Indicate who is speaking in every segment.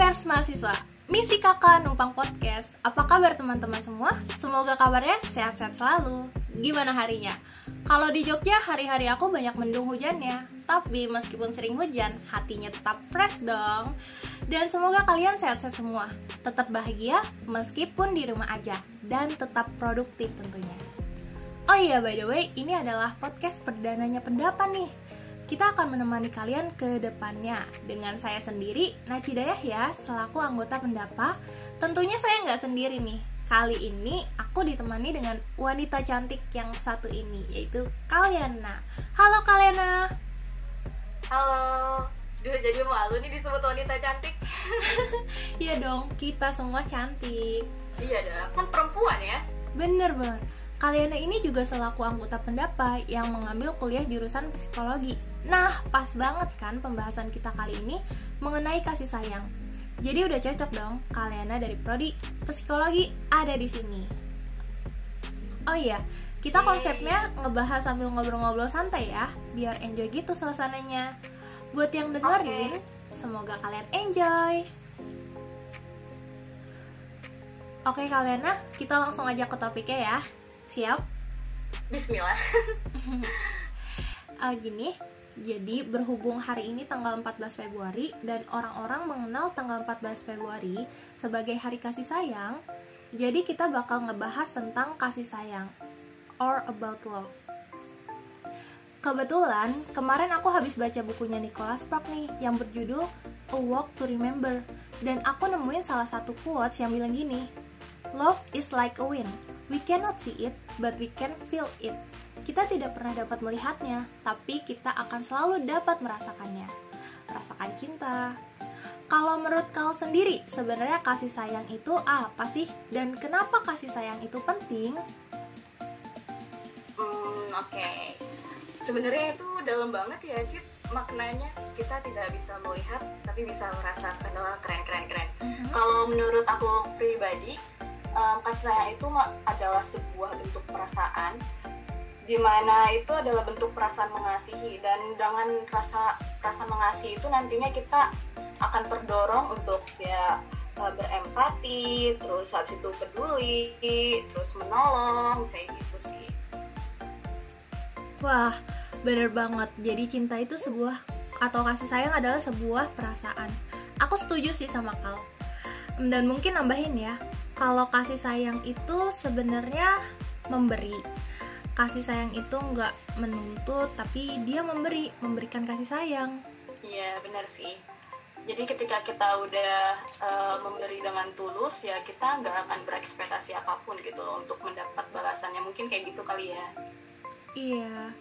Speaker 1: pers mahasiswa, misi kakak numpang podcast. Apa kabar teman-teman semua? Semoga kabarnya sehat-sehat selalu. Gimana harinya? Kalau di Jogja hari-hari aku banyak mendung hujannya, tapi meskipun sering hujan, hatinya tetap fresh dong. Dan semoga kalian sehat-sehat semua, tetap bahagia meskipun di rumah aja, dan tetap produktif tentunya. Oh iya, by the way, ini adalah podcast perdananya pendapat nih kita akan menemani kalian ke depannya dengan saya sendiri, Naci Dayah ya, selaku anggota pendapa. Tentunya saya nggak sendiri nih. Kali ini aku ditemani dengan wanita cantik yang satu ini, yaitu Kaliana. Halo Kaliana.
Speaker 2: Halo. Duh, jadi malu nih disebut wanita cantik.
Speaker 1: Iya dong, kita semua cantik.
Speaker 2: Iya dong, kan perempuan ya.
Speaker 1: Bener banget. Kaliana ini juga selaku anggota pendapa yang mengambil kuliah jurusan psikologi. Nah, pas banget kan pembahasan kita kali ini mengenai kasih sayang. Jadi udah cocok dong Kaliana dari prodi psikologi ada di sini. Oh iya, kita konsepnya ngebahas sambil ngobrol-ngobrol santai ya, biar enjoy gitu suasananya. Buat yang dengerin, semoga kalian enjoy. Oke Kaliana, kita langsung aja ke topiknya ya. Siap?
Speaker 2: Bismillah.
Speaker 1: uh, gini, jadi berhubung hari ini tanggal 14 Februari dan orang-orang mengenal tanggal 14 Februari sebagai hari kasih sayang, jadi kita bakal ngebahas tentang kasih sayang or about love. Kebetulan, kemarin aku habis baca bukunya Nicholas Spark nih yang berjudul A Walk to Remember dan aku nemuin salah satu quotes yang bilang gini, Love is like a wind. We cannot see it, but we can feel it. Kita tidak pernah dapat melihatnya, tapi kita akan selalu dapat merasakannya. Merasakan cinta. Kalau menurut kau sendiri, sebenarnya kasih sayang itu apa sih? Dan kenapa kasih sayang itu penting?
Speaker 2: Hmm, oke. Okay. Sebenarnya itu dalam banget ya, Cit. Maknanya kita tidak bisa melihat, tapi bisa merasakan. Wah, keren, keren, keren. Mm -hmm. Kalau menurut aku pribadi, um, kasih sayang itu adalah sebuah bentuk perasaan di mana itu adalah bentuk perasaan mengasihi. Dan dengan rasa rasa mengasihi itu nantinya kita akan terdorong untuk ya e, berempati terus habis itu peduli terus menolong kayak gitu sih.
Speaker 1: Wah bener banget. Jadi cinta itu sebuah atau kasih sayang adalah sebuah perasaan. Aku setuju sih sama kal. Dan mungkin nambahin ya kalau kasih sayang itu sebenarnya memberi. Kasih sayang itu nggak menuntut tapi dia memberi memberikan kasih sayang.
Speaker 2: Iya benar sih. Jadi ketika kita udah uh, memberi dengan tulus ya kita nggak akan berekspektasi apa pun gitu loh untuk mendapat balasannya. Mungkin kayak gitu kali ya.
Speaker 1: Iya.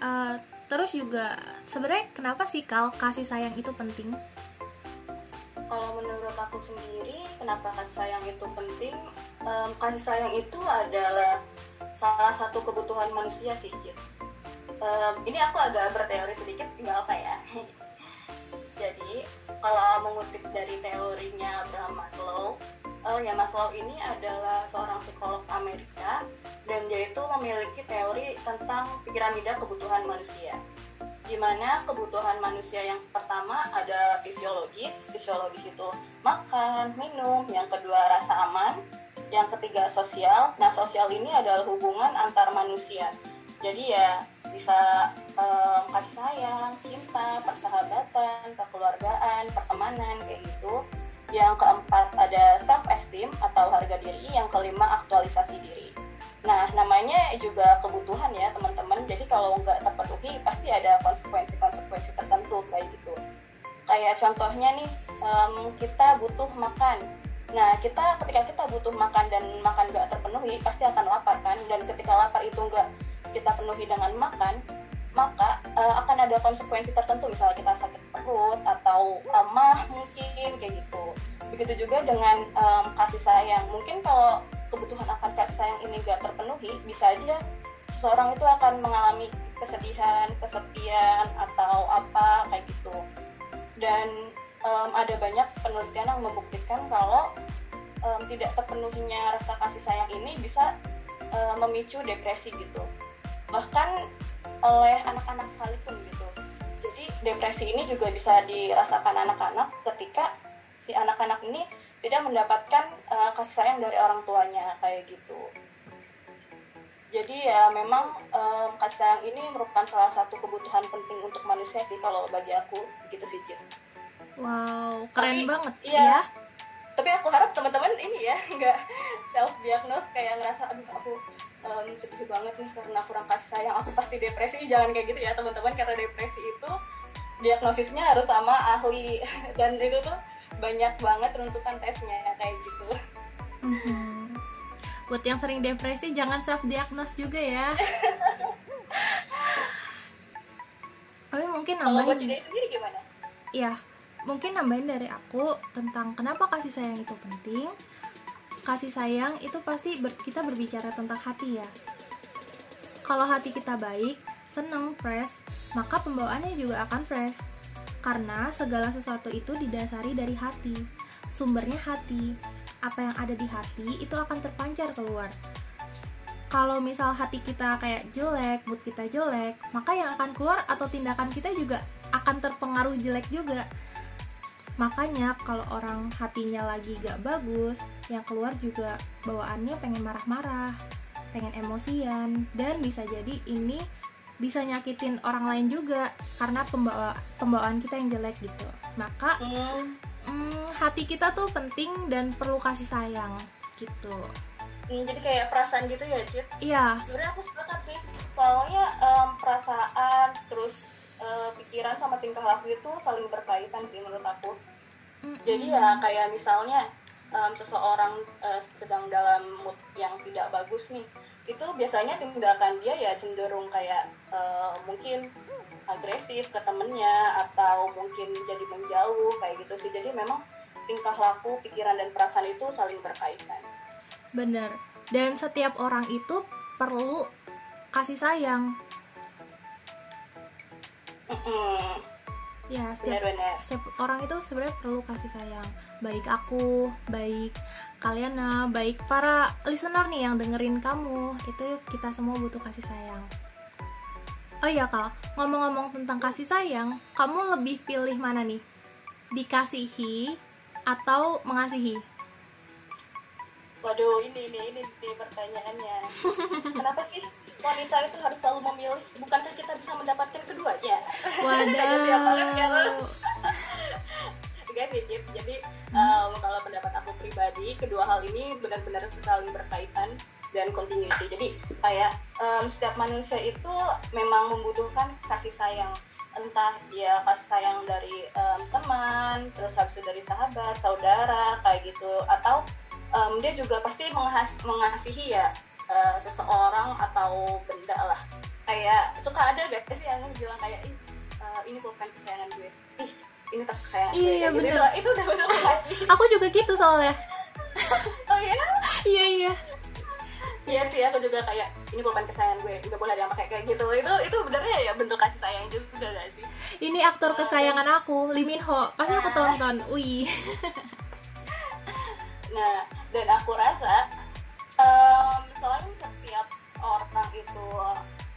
Speaker 1: Uh, terus juga sebenarnya kenapa sih kal kasih sayang itu penting
Speaker 2: kalau menurut aku sendiri kenapa kasih sayang itu penting? Um, kasih sayang itu adalah salah satu kebutuhan manusia sih Cip. Um, ini aku agak berteori sedikit tinggal apa ya. Jadi kalau mengutip dari teorinya Abraham Maslow uh, ya Maslow ini adalah seorang psikolog Amerika dan dia itu memiliki teori tentang piramida kebutuhan manusia di mana kebutuhan manusia yang pertama ada fisiologis, fisiologis itu makan, minum, yang kedua rasa aman, yang ketiga sosial. Nah, sosial ini adalah hubungan antar manusia. Jadi ya bisa um, kasih sayang, cinta, persahabatan, kekeluargaan, pertemanan kayak gitu. Yang keempat ada self esteem atau harga diri, yang kelima aktualisasi diri. Nah, namanya juga kebutuhan ya teman-teman. Jadi kalau nggak terpenuhi pasti ada konsekuensi-konsekuensi tertentu kayak gitu. Kayak contohnya nih, um, kita butuh makan. Nah, kita ketika kita butuh makan dan makan nggak terpenuhi pasti akan lapar kan. Dan ketika lapar itu nggak kita penuhi dengan makan, maka uh, akan ada konsekuensi tertentu. Misalnya kita sakit perut atau lemah mungkin kayak gitu. Begitu juga dengan um, kasih sayang. Mungkin kalau kebutuhan akan kasih sayang ini gak terpenuhi, bisa aja seseorang itu akan mengalami kesedihan, kesepian atau apa kayak gitu. Dan um, ada banyak penelitian yang membuktikan kalau um, tidak terpenuhinya rasa kasih sayang ini bisa um, memicu depresi gitu. Bahkan oleh anak-anak sekalipun gitu. Jadi depresi ini juga bisa dirasakan anak-anak ketika si anak-anak ini tidak mendapatkan uh, kasih sayang dari orang tuanya kayak gitu jadi ya memang um, kasih sayang ini merupakan salah satu kebutuhan penting untuk manusia sih kalau bagi aku gitu sih Cid.
Speaker 1: Wow, keren
Speaker 2: Tapi,
Speaker 1: banget
Speaker 2: iya,
Speaker 1: ya.
Speaker 2: Tapi aku harap teman-teman ini ya nggak self diagnose kayak ngerasa aduh aku um, sedih banget nih karena kurang kasih sayang aku pasti depresi jangan kayak gitu ya teman-teman karena depresi itu diagnosisnya harus sama ahli dan itu tuh banyak banget runtutan tesnya kayak gitu.
Speaker 1: Mhm. Buat yang sering depresi jangan self diagnose juga ya. Tapi mungkin
Speaker 2: Kalau buat
Speaker 1: nambahin
Speaker 2: Cidai sendiri gimana?
Speaker 1: ya mungkin nambahin dari aku tentang kenapa kasih sayang itu penting. Kasih sayang itu pasti ber- kita berbicara tentang hati ya. Kalau hati kita baik seneng fresh maka pembawaannya juga akan fresh. Karena segala sesuatu itu didasari dari hati. Sumbernya hati. Apa yang ada di hati itu akan terpancar keluar. Kalau misal hati kita kayak jelek, mood kita jelek, maka yang akan keluar atau tindakan kita juga akan terpengaruh jelek juga. Makanya kalau orang hatinya lagi gak bagus, yang keluar juga bawaannya pengen marah-marah, pengen emosian, dan bisa jadi ini bisa nyakitin orang lain juga karena pembawa pembawaan kita yang jelek gitu. Maka
Speaker 2: Hmm,
Speaker 1: hmm, hati kita tuh penting dan perlu kasih sayang gitu.
Speaker 2: hmm, jadi kayak perasaan gitu ya Cid?
Speaker 1: Iya,
Speaker 2: Sebenarnya aku sepakat sih soalnya em, perasaan terus eh, pikiran sama tingkah laku itu saling berkaitan sih menurut aku. Jadi ya kayak misalnya em, seseorang eh, sedang dalam mood yang tidak bagus nih, itu biasanya tindakan dia ya cenderung kayak eh, mungkin agresif ke temennya atau mungkin jadi menjauh kayak gitu sih. Jadi memang tingkah laku, pikiran dan perasaan itu saling berkaitan.
Speaker 1: Bener. Dan setiap orang itu perlu kasih sayang. Ya, setiap
Speaker 2: Benar-benar.
Speaker 1: setiap orang itu sebenarnya perlu kasih sayang. Baik aku, baik kalian, nah, baik para listener nih yang dengerin kamu, itu kita semua butuh kasih sayang. Oh iya kak, ngomong-ngomong tentang kasih sayang, kamu lebih pilih mana nih? Dikasihi atau mengasihi?
Speaker 2: Waduh, ini ini ini, ini pertanyaannya. Kenapa sih wanita itu harus selalu memilih? Bukankah kita bisa mendapatkan keduanya?
Speaker 1: Waduh.
Speaker 2: Enggak sih, Cip. Jadi um, kalau pendapat aku pribadi, kedua hal ini benar-benar saling berkaitan dan continuity. Jadi kayak um, setiap manusia itu memang membutuhkan kasih sayang. Entah dia kasih sayang dari um, teman, terus habis itu dari sahabat, saudara, kayak gitu. Atau um, dia juga pasti menghas- mengasihi ya uh, seseorang atau benda lah. Kayak suka ada gak sih yang bilang kayak ih uh, ini bukan kesayangan gue. Ih ini tas kesayangan gue.
Speaker 1: Iya,
Speaker 2: gitu,
Speaker 1: bener.
Speaker 2: itu, itu udah betul kasih.
Speaker 1: Aku juga gitu soalnya.
Speaker 2: Oh iya?
Speaker 1: Iya iya.
Speaker 2: Iya sih aku juga kayak ini bukan kesayangan gue. Gak boleh ada yang pakai kayak gitu. Itu itu benernya ya bentuk kasih sayang juga gak sih?
Speaker 1: Ini aktor kesayangan aku, Lee Min Ho. Pasti aku tonton. Wih.
Speaker 2: Nah, dan aku rasa em, selain setiap orang itu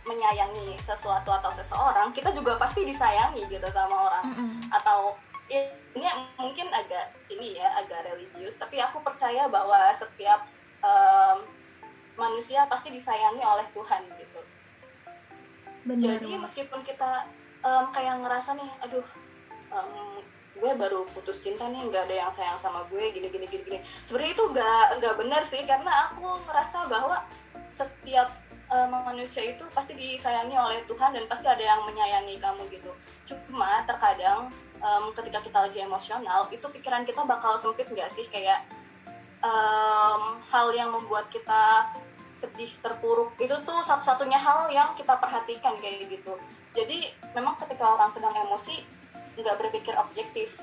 Speaker 2: menyayangi sesuatu atau seseorang, kita juga pasti disayangi gitu sama orang.
Speaker 1: Mm-mm.
Speaker 2: Atau ya, ini mungkin agak ini ya agak religius, tapi aku percaya bahwa setiap em, manusia pasti disayangi oleh Tuhan gitu.
Speaker 1: Bener.
Speaker 2: Jadi meskipun kita em, kayak ngerasa nih, aduh, em, gue baru putus cinta nih, nggak ada yang sayang sama gue, gini gini gini gini. Sebenarnya itu nggak nggak benar sih, karena aku ngerasa bahwa setiap em, manusia itu pasti disayangi oleh Tuhan dan pasti ada yang menyayangi kamu gitu. Cuma terkadang em, ketika kita lagi emosional, itu pikiran kita bakal sempit nggak sih kayak em, hal yang membuat kita sedih terpuruk itu tuh satu-satunya hal yang kita perhatikan kayak gitu jadi memang ketika orang sedang emosi nggak berpikir objektif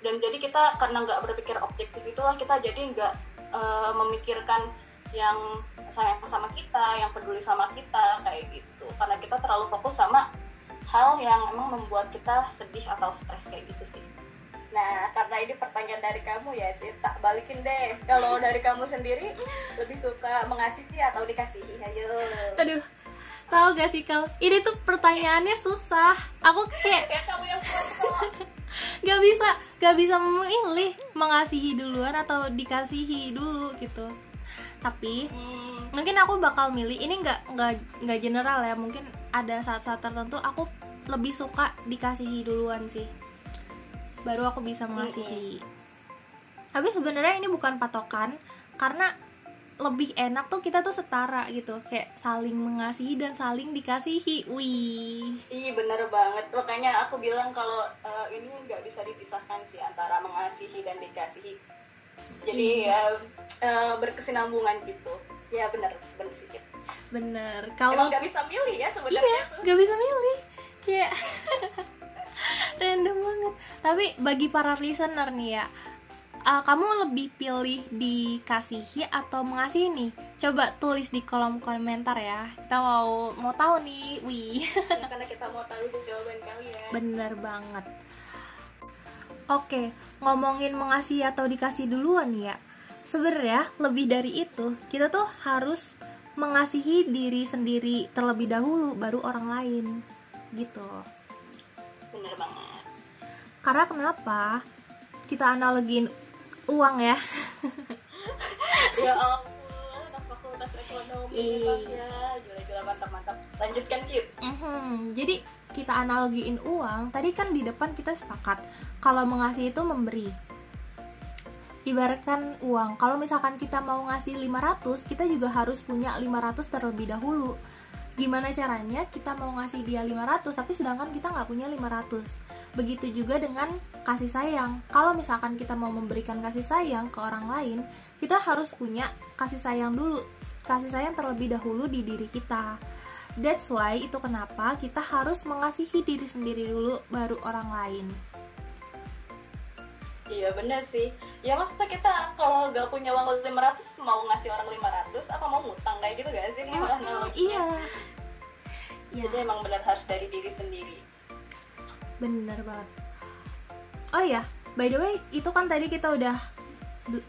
Speaker 2: dan jadi kita karena nggak berpikir objektif itulah kita jadi nggak eh, memikirkan yang sayang sama kita yang peduli sama kita kayak gitu karena kita terlalu fokus sama hal yang emang membuat kita sedih atau stres kayak gitu sih Nah, karena ini pertanyaan dari kamu ya, Cid, tak balikin deh. Kalau dari kamu sendiri, lebih suka mengasihi atau dikasihi? Ayo.
Speaker 1: Aduh. Tahu gak sih kau? Ini tuh pertanyaannya susah. Aku kayak
Speaker 2: Ya,
Speaker 1: gak bisa gak bisa memilih mengasihi duluan atau dikasihi dulu gitu. Tapi
Speaker 2: Hmm,
Speaker 1: mungkin aku bakal milih. Ini nggak nggak nggak general ya. Mungkin ada saat-saat tertentu aku lebih suka dikasihi duluan sih. Baru aku bisa mengasihi. Tapi sebenarnya ini bukan patokan karena lebih enak tuh kita tuh setara gitu. Kayak saling mengasihi dan saling dikasihi. Wih.
Speaker 2: Iya bener banget. Makanya aku bilang kalau eh, ini nggak bisa dipisahkan sih antara mengasihi dan dikasihi. Jadi ya eh, berkesinambungan gitu. Ya bener. Bener sih Cip.
Speaker 1: bener. Kalau
Speaker 2: nggak bisa milih ya
Speaker 1: iya
Speaker 2: sebenarnya tuh.
Speaker 1: nggak bisa milih. Kayak random banget. Tapi bagi para listener nih ya uh, kamu lebih pilih dikasihi atau mengasihi nih? Coba tulis di kolom komentar ya. Kita mau mau tahu nih wih
Speaker 2: Ya, karena kita mau tahu jawaban kalian.
Speaker 1: Bener banget. Oke ngomongin mengasihi atau dikasih duluan ya. Sebenarnya lebih dari itu kita tuh harus mengasihi diri sendiri terlebih dahulu baru orang lain gitu.
Speaker 2: Bener banget.
Speaker 1: Karena kenapa? Kita analogiin uang ya.
Speaker 2: Ya ampun anak fakultas ekonomi
Speaker 1: Iya.
Speaker 2: Ya. Gila-gila mantap-mantap lanjutkan Cip
Speaker 1: Mhm, jadi kita analogiin uang tadi kan di depan kita sepakat kalau mengasihi itu memberi. Ibaratkan uang kalau misalkan kita mau ngasih 500 kita juga harus punya 500 terlebih dahulu. Gimana caranya? Kita mau ngasih dia 500 tapi sedangkan kita nggak punya 500 begitu juga dengan kasih sayang kalau misalkan kita mau memberikan kasih sayang ke orang lain kita harus punya kasih sayang dulu kasih sayang terlebih dahulu di diri kita That's why itu kenapa kita harus mengasihi diri sendiri dulu baru orang lain.
Speaker 2: Iya bener sih. Ya maksudnya kita kalau nggak punya uang 500 mau ngasih orang 500 apa mau ngutang kayak gitu gak sih? Analoginya.
Speaker 1: iya. Ya,
Speaker 2: Jadi emang benar harus dari diri sendiri.
Speaker 1: Bener banget. Oh ya, by the way, itu kan tadi kita udah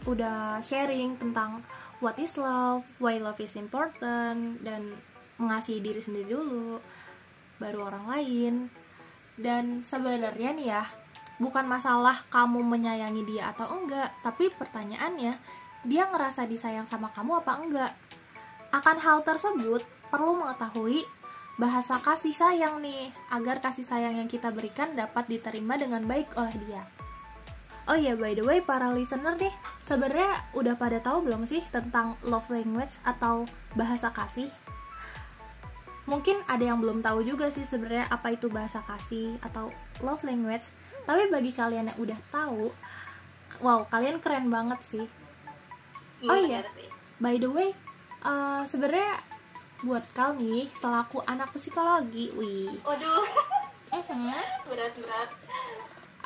Speaker 1: udah sharing tentang what is love, why love is important dan mengasihi diri sendiri dulu baru orang lain. Dan sebenarnya nih ya, bukan masalah kamu menyayangi dia atau enggak, tapi pertanyaannya, dia ngerasa disayang sama kamu apa enggak? Akan hal tersebut perlu mengetahui bahasa kasih sayang nih, agar kasih sayang yang kita berikan dapat diterima dengan baik oleh dia. Oh iya, by the way, para listener nih, sebenarnya udah pada tahu belum sih tentang love language atau bahasa kasih? Mungkin ada yang belum tahu juga sih sebenarnya apa itu bahasa kasih atau love language. Tapi bagi kalian yang udah tahu, wow, kalian keren banget sih. Oh iya.
Speaker 2: bener sih.
Speaker 1: By the way, eh, sebenarnya buat kau nih selaku anak psikologi, wih,
Speaker 2: Waduh,
Speaker 1: mhm,
Speaker 2: berat-berat.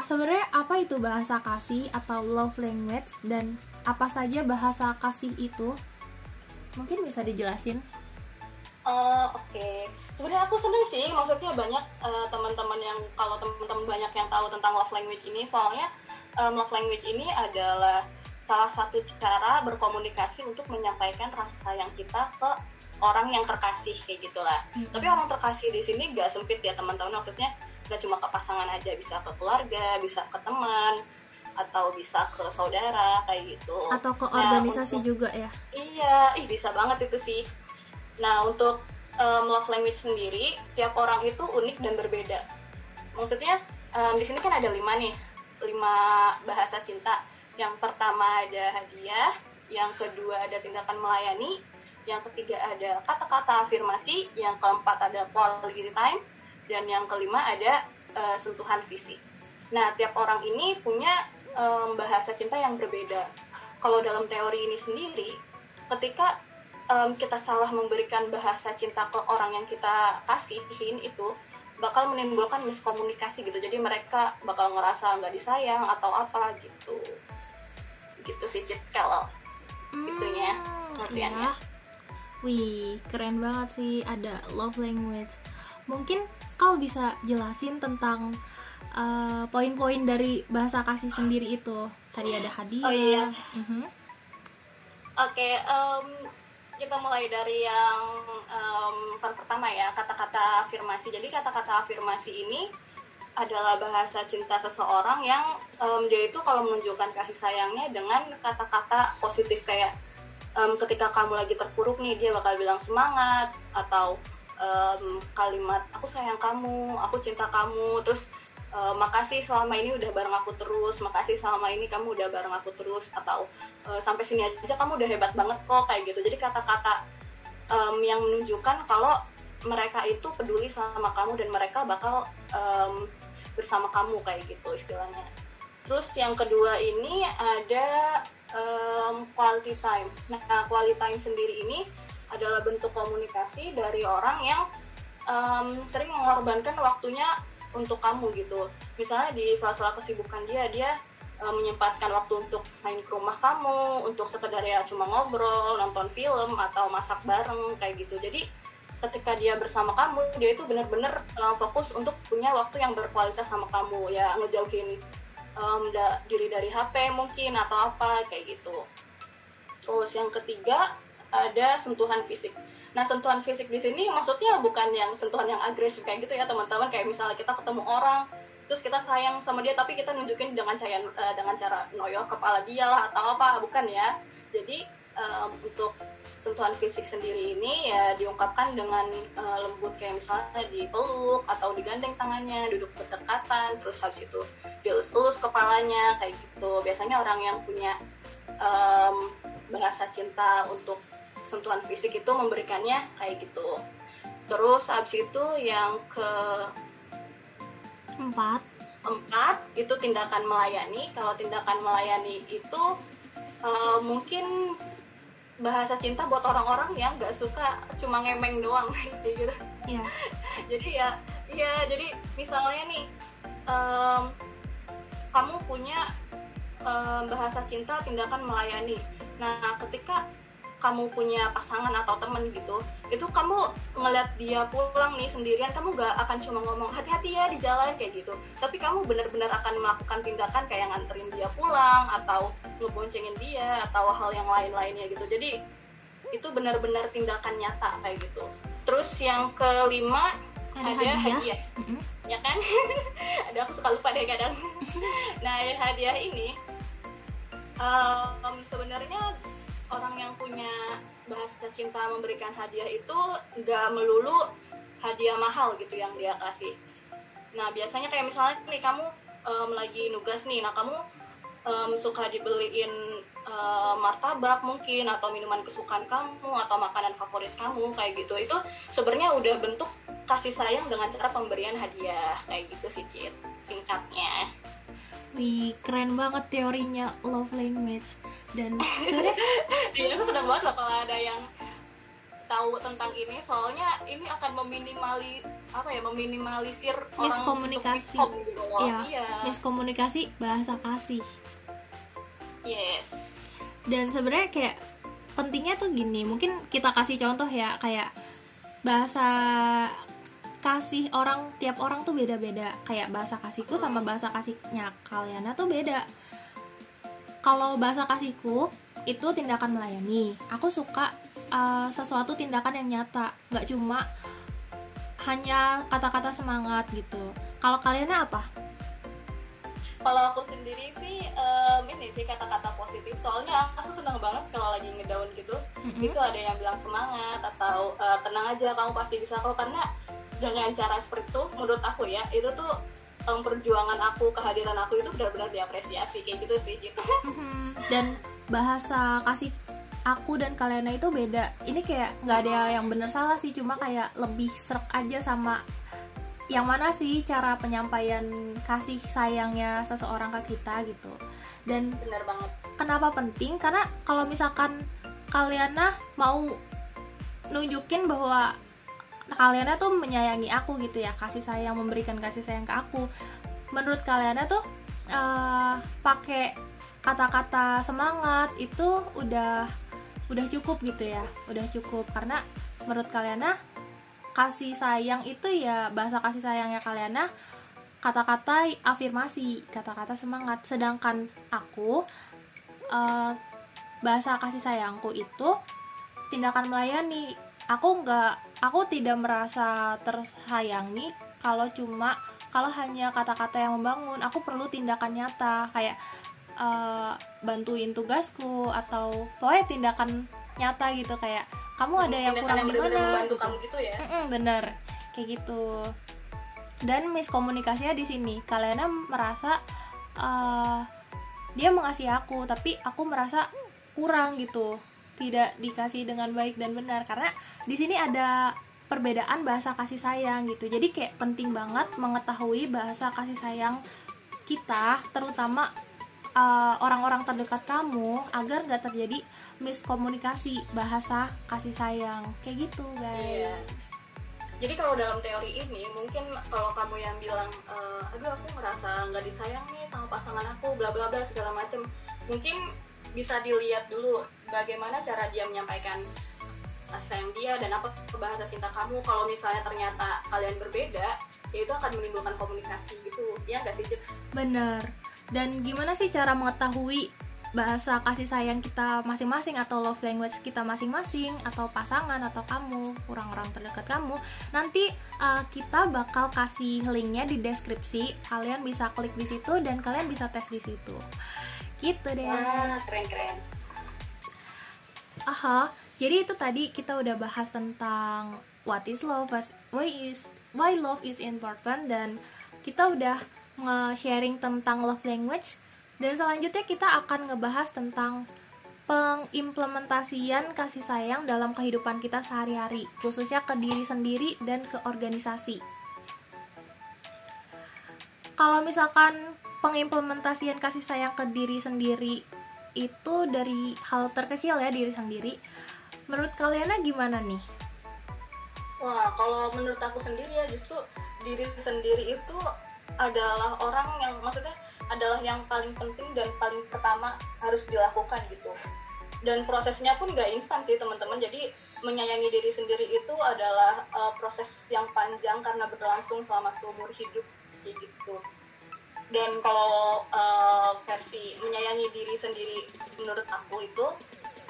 Speaker 1: sebenarnya apa itu bahasa kasih atau love language dan apa saja bahasa kasih itu? Mungkin bisa dijelasin?
Speaker 2: Oh, oke. Sebenarnya aku seneng sih, maksudnya banyak eh, teman-teman yang kalau teman-teman banyak yang tahu tentang love language ini, soalnya em, love language ini adalah salah satu cara berkomunikasi untuk menyampaikan rasa sayang kita ke orang yang terkasih kayak gitulah.
Speaker 1: Mm-mm.
Speaker 2: Tapi orang terkasih di sini gak sempit ya teman-teman, maksudnya gak cuma ke pasangan aja, bisa ke keluarga, bisa ke teman, atau bisa ke saudara kayak gitu.
Speaker 1: Atau ke
Speaker 2: Nah,
Speaker 1: organisasi
Speaker 2: untuk-
Speaker 1: juga ya?
Speaker 2: Iya, ih bisa banget itu sih. Nah, untuk um, love language sendiri, tiap orang itu unik dan berbeda. Maksudnya, um, di sini kan ada lima nih, lima bahasa cinta. Yang pertama ada hadiah, yang kedua ada tindakan melayani, yang ketiga ada kata-kata afirmasi, yang keempat ada quality time, dan yang kelima ada uh, sentuhan fisik. Nah, tiap orang ini punya um, bahasa cinta yang berbeda. Kalau dalam teori ini sendiri, ketika em, kita salah memberikan bahasa cinta ke orang yang kita kasihin itu bakal menimbulkan miskomunikasi gitu jadi mereka bakal ngerasa nggak disayang atau apa gitu gitu sih Cit kalau Itunya,
Speaker 1: Hmm,
Speaker 2: pengertiannya.
Speaker 1: iya. Wih, keren banget sih ada love language. Mungkin kau bisa jelasin tentang uh, poin-poin dari bahasa kasih sendiri itu. Tadi ada hadiah.
Speaker 2: Oh, iya.
Speaker 1: Mhm.
Speaker 2: oke em, kita mulai dari yang per- pertama ya kata-kata afirmasi jadi kata-kata afirmasi ini adalah bahasa cinta seseorang yang um, dia itu kalau menunjukkan kasih sayangnya dengan kata-kata positif kayak um, ketika kamu lagi terpuruk nih dia bakal bilang semangat atau um, kalimat aku sayang kamu, aku cinta kamu, terus uh, makasih selama ini udah bareng aku terus, makasih selama ini kamu udah bareng aku terus atau uh, sampai sini aja kamu udah hebat banget kok kayak gitu. Jadi kata-kata um, yang menunjukkan kalau mereka itu peduli sama kamu dan mereka bakal um, bersama kamu kayak gitu istilahnya. Terus yang kedua ini ada um, quality time. Nah, quality time sendiri ini adalah bentuk komunikasi dari orang yang um, sering mengorbankan waktunya untuk kamu gitu. Misalnya di salah-salah kesibukan dia, dia um, menyempatkan waktu untuk main ke rumah kamu, untuk sekedar ya cuma ngobrol, nonton film atau masak bareng kayak gitu. Jadi ketika dia bersama kamu dia itu benar-benar uh, fokus untuk punya waktu yang berkualitas sama kamu ya ngejauhin um, da diri dari HP mungkin atau apa kayak gitu. Terus yang ketiga ada sentuhan fisik. Nah sentuhan fisik di sini maksudnya bukan yang sentuhan yang agresif kayak gitu ya teman-teman. Kayak misalnya kita ketemu orang terus kita sayang sama dia tapi kita nunjukin dengan cara uh, dengan cara noyo kepala dia lah atau apa bukan ya. Jadi um, untuk sentuhan fisik sendiri ini ya diungkapkan dengan uh, lembut kayak misalnya dipeluk atau digandeng tangannya, duduk berdekatan, terus habis itu dielus-elus kepalanya kayak gitu. Biasanya orang yang punya um, bahasa cinta untuk sentuhan fisik itu memberikannya kayak gitu. Terus habis itu yang ke
Speaker 1: empat
Speaker 2: empat itu tindakan melayani. Kalau tindakan melayani itu uh, mungkin bahasa cinta buat orang-orang yang nggak suka cuma ngemeng doang gitu
Speaker 1: Iya.
Speaker 2: jadi ya ya jadi misalnya nih um, kamu punya um, bahasa cinta tindakan melayani nah ketika kamu punya pasangan atau temen gitu itu kamu ngeliat dia pulang nih sendirian kamu gak akan cuma ngomong hati-hati ya di jalan kayak gitu. Tapi kamu benar-benar akan melakukan tindakan kayak nganterin dia pulang atau ngeboncengin dia atau hal yang lain-lainnya gitu. Jadi itu benar-benar tindakan nyata kayak gitu. Terus yang kelima
Speaker 1: Ada
Speaker 2: ada,
Speaker 1: hadiah.
Speaker 2: hadiah,
Speaker 1: Mm-mm.
Speaker 2: ya kan? Ada aku suka lupa deh kadang. Nah hadiah ini um, sebenarnya orang yang punya bahasa cinta memberikan hadiah itu nggak melulu hadiah mahal gitu yang dia kasih. Nah biasanya kayak misalnya nih kamu um, lagi nugas nih. Nah kamu um, suka dibeliin um, martabak mungkin atau minuman kesukaan kamu atau makanan favorit kamu kayak gitu. Itu sebenarnya udah bentuk kasih sayang dengan cara pemberian hadiah. Kayak gitu sih Cit singkatnya.
Speaker 1: Wih, keren banget teorinya love language. Dan sebenarnya
Speaker 2: Iya, aku senang banget loh kalau ada yang tahu tentang ini soalnya ini akan meminimali apa ya meminimalisir orang
Speaker 1: Miskomunikasi.
Speaker 2: miskom gitu loh.
Speaker 1: Iya.
Speaker 2: iya.
Speaker 1: miskomunikasi bahasa kasih.
Speaker 2: yes
Speaker 1: Dan sebenarnya kayak pentingnya tuh gini, mungkin kita kasih contoh ya kayak bahasa kasih orang tiap orang tuh beda-beda. Kayak bahasa kasihku sama bahasa kasihnya kalian tuh beda. Kalau bahasa kasihku itu tindakan melayani. Aku suka uh, sesuatu tindakan yang nyata, nggak cuma hanya kata-kata semangat gitu. Kalau kaliannya apa?
Speaker 2: kalau aku sendiri sih em, ini sih kata-kata positif soalnya aku senang banget kalau lagi ngedown gitu
Speaker 1: Mm-mm.
Speaker 2: itu ada yang bilang semangat atau e, tenang aja kamu pasti bisa kok karena dengan cara seperti itu menurut aku ya itu tuh em, perjuangan aku kehadiran aku itu benar-benar diapresiasi kayak gitu sih gitu
Speaker 1: dan bahasa kasih aku dan kalian itu beda. Ini kayak nggak ada yang bener salah sih cuma kayak lebih serak aja sama yang mana sih cara penyampaian kasih sayangnya seseorang ke kita gitu. Dan
Speaker 2: benar banget.
Speaker 1: kenapa penting? Karena kalau misalkan kalian mau nunjukin bahwa kalian tuh menyayangi aku gitu ya kasih sayang memberikan kasih sayang ke aku. Menurut kalian tuh eh, pakai kata-kata semangat itu udah udah cukup gitu ya udah cukup. Karena menurut kalian kasih sayang itu ya bahasa kasih sayangnya kalian kata-kata afirmasi kata-kata semangat. Sedangkan aku eh, bahasa kasih sayangku itu tindakan melayani aku nggak aku tidak merasa tersayangi kalau cuma kalau hanya kata-kata yang membangun. Aku perlu tindakan nyata kayak uh, bantuin tugasku atau pokoknya tindakan nyata gitu. Kayak kamu ada yang kurang
Speaker 2: yang
Speaker 1: gimana
Speaker 2: membantu gitu. kamu gitu ya?
Speaker 1: Mm-mm, bener kayak gitu. Dan miskomunikasinya di sini. Kalian merasa uh, dia mengasihi aku tapi aku merasa kurang gitu tidak dikasih dengan baik dan benar. Karena di sini ada perbedaan bahasa kasih sayang gitu. Jadi kayak penting banget mengetahui bahasa kasih sayang kita terutama uh, orang-orang uh, terdekat kamu agar gak terjadi miskomunikasi bahasa kasih sayang. Kayak gitu guys. Yeah.
Speaker 2: jadi kalau dalam teori ini mungkin kalau kamu yang bilang uh, aduh aku ngerasa nggak disayang nih sama pasangan aku bla bla bla segala macem mungkin bisa dilihat dulu bagaimana cara dia menyampaikan sayang dia dan apa bahasa cinta kamu. Kalau misalnya ternyata kalian berbeda ya itu akan menimbulkan komunikasi gitu. Ya nggak sih Cip?
Speaker 1: bener. Dan gimana sih cara mengetahui bahasa kasih sayang kita masing-masing atau love language kita masing-masing atau pasangan atau kamu orang-orang terdekat kamu? Nanti uh, kita bakal kasih linknya di deskripsi. Kalian bisa klik di situ dan kalian bisa tes di situ. Gitu deh.
Speaker 2: Wah keren keren
Speaker 1: aha jadi itu tadi kita udah bahas tentang what is love why is why love is important dan kita udah nge-sharing tentang love language dan selanjutnya kita akan ngebahas tentang pengimplementasian kasih sayang dalam kehidupan kita sehari-hari, khususnya ke diri sendiri dan ke organisasi. Kalau misalkan pengimplementasian kasih sayang ke diri sendiri itu dari hal terkecil ya diri sendiri, menurut kalian gimana nih?
Speaker 2: Wah, kalau menurut aku sendiri ya justru diri sendiri itu adalah orang yang maksudnya adalah yang paling penting dan paling pertama harus dilakukan gitu. Dan prosesnya pun gak instan sih teman-teman. Jadi menyayangi diri sendiri itu adalah uh, proses yang panjang karena berlangsung selama seumur hidup gitu dan kalau uh, versi menyayangi diri sendiri menurut aku itu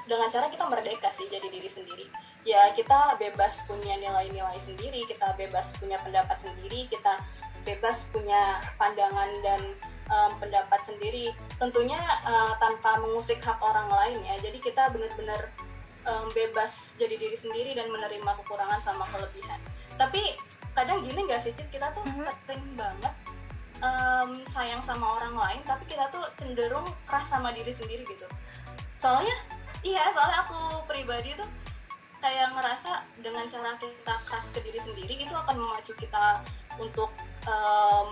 Speaker 2: dengan cara kita merdeka sih jadi diri sendiri. Ya kita bebas punya nilai-nilai sendiri kita bebas punya pendapat sendiri kita bebas punya pandangan dan um, pendapat sendiri. Tentunya uh, tanpa mengusik hak orang lain ya. Jadi kita benar-benar um, bebas jadi diri sendiri dan menerima kekurangan sama kelebihan. Tapi kadang gini nggak sih Cid? Kita tuh mm-hmm. sering banget um, sayang sama orang lain tapi kita tuh cenderung keras sama diri sendiri gitu. Soalnya iya soalnya aku pribadi tuh kayak ngerasa dengan cara kita keras ke diri sendiri itu akan memacu kita untuk um,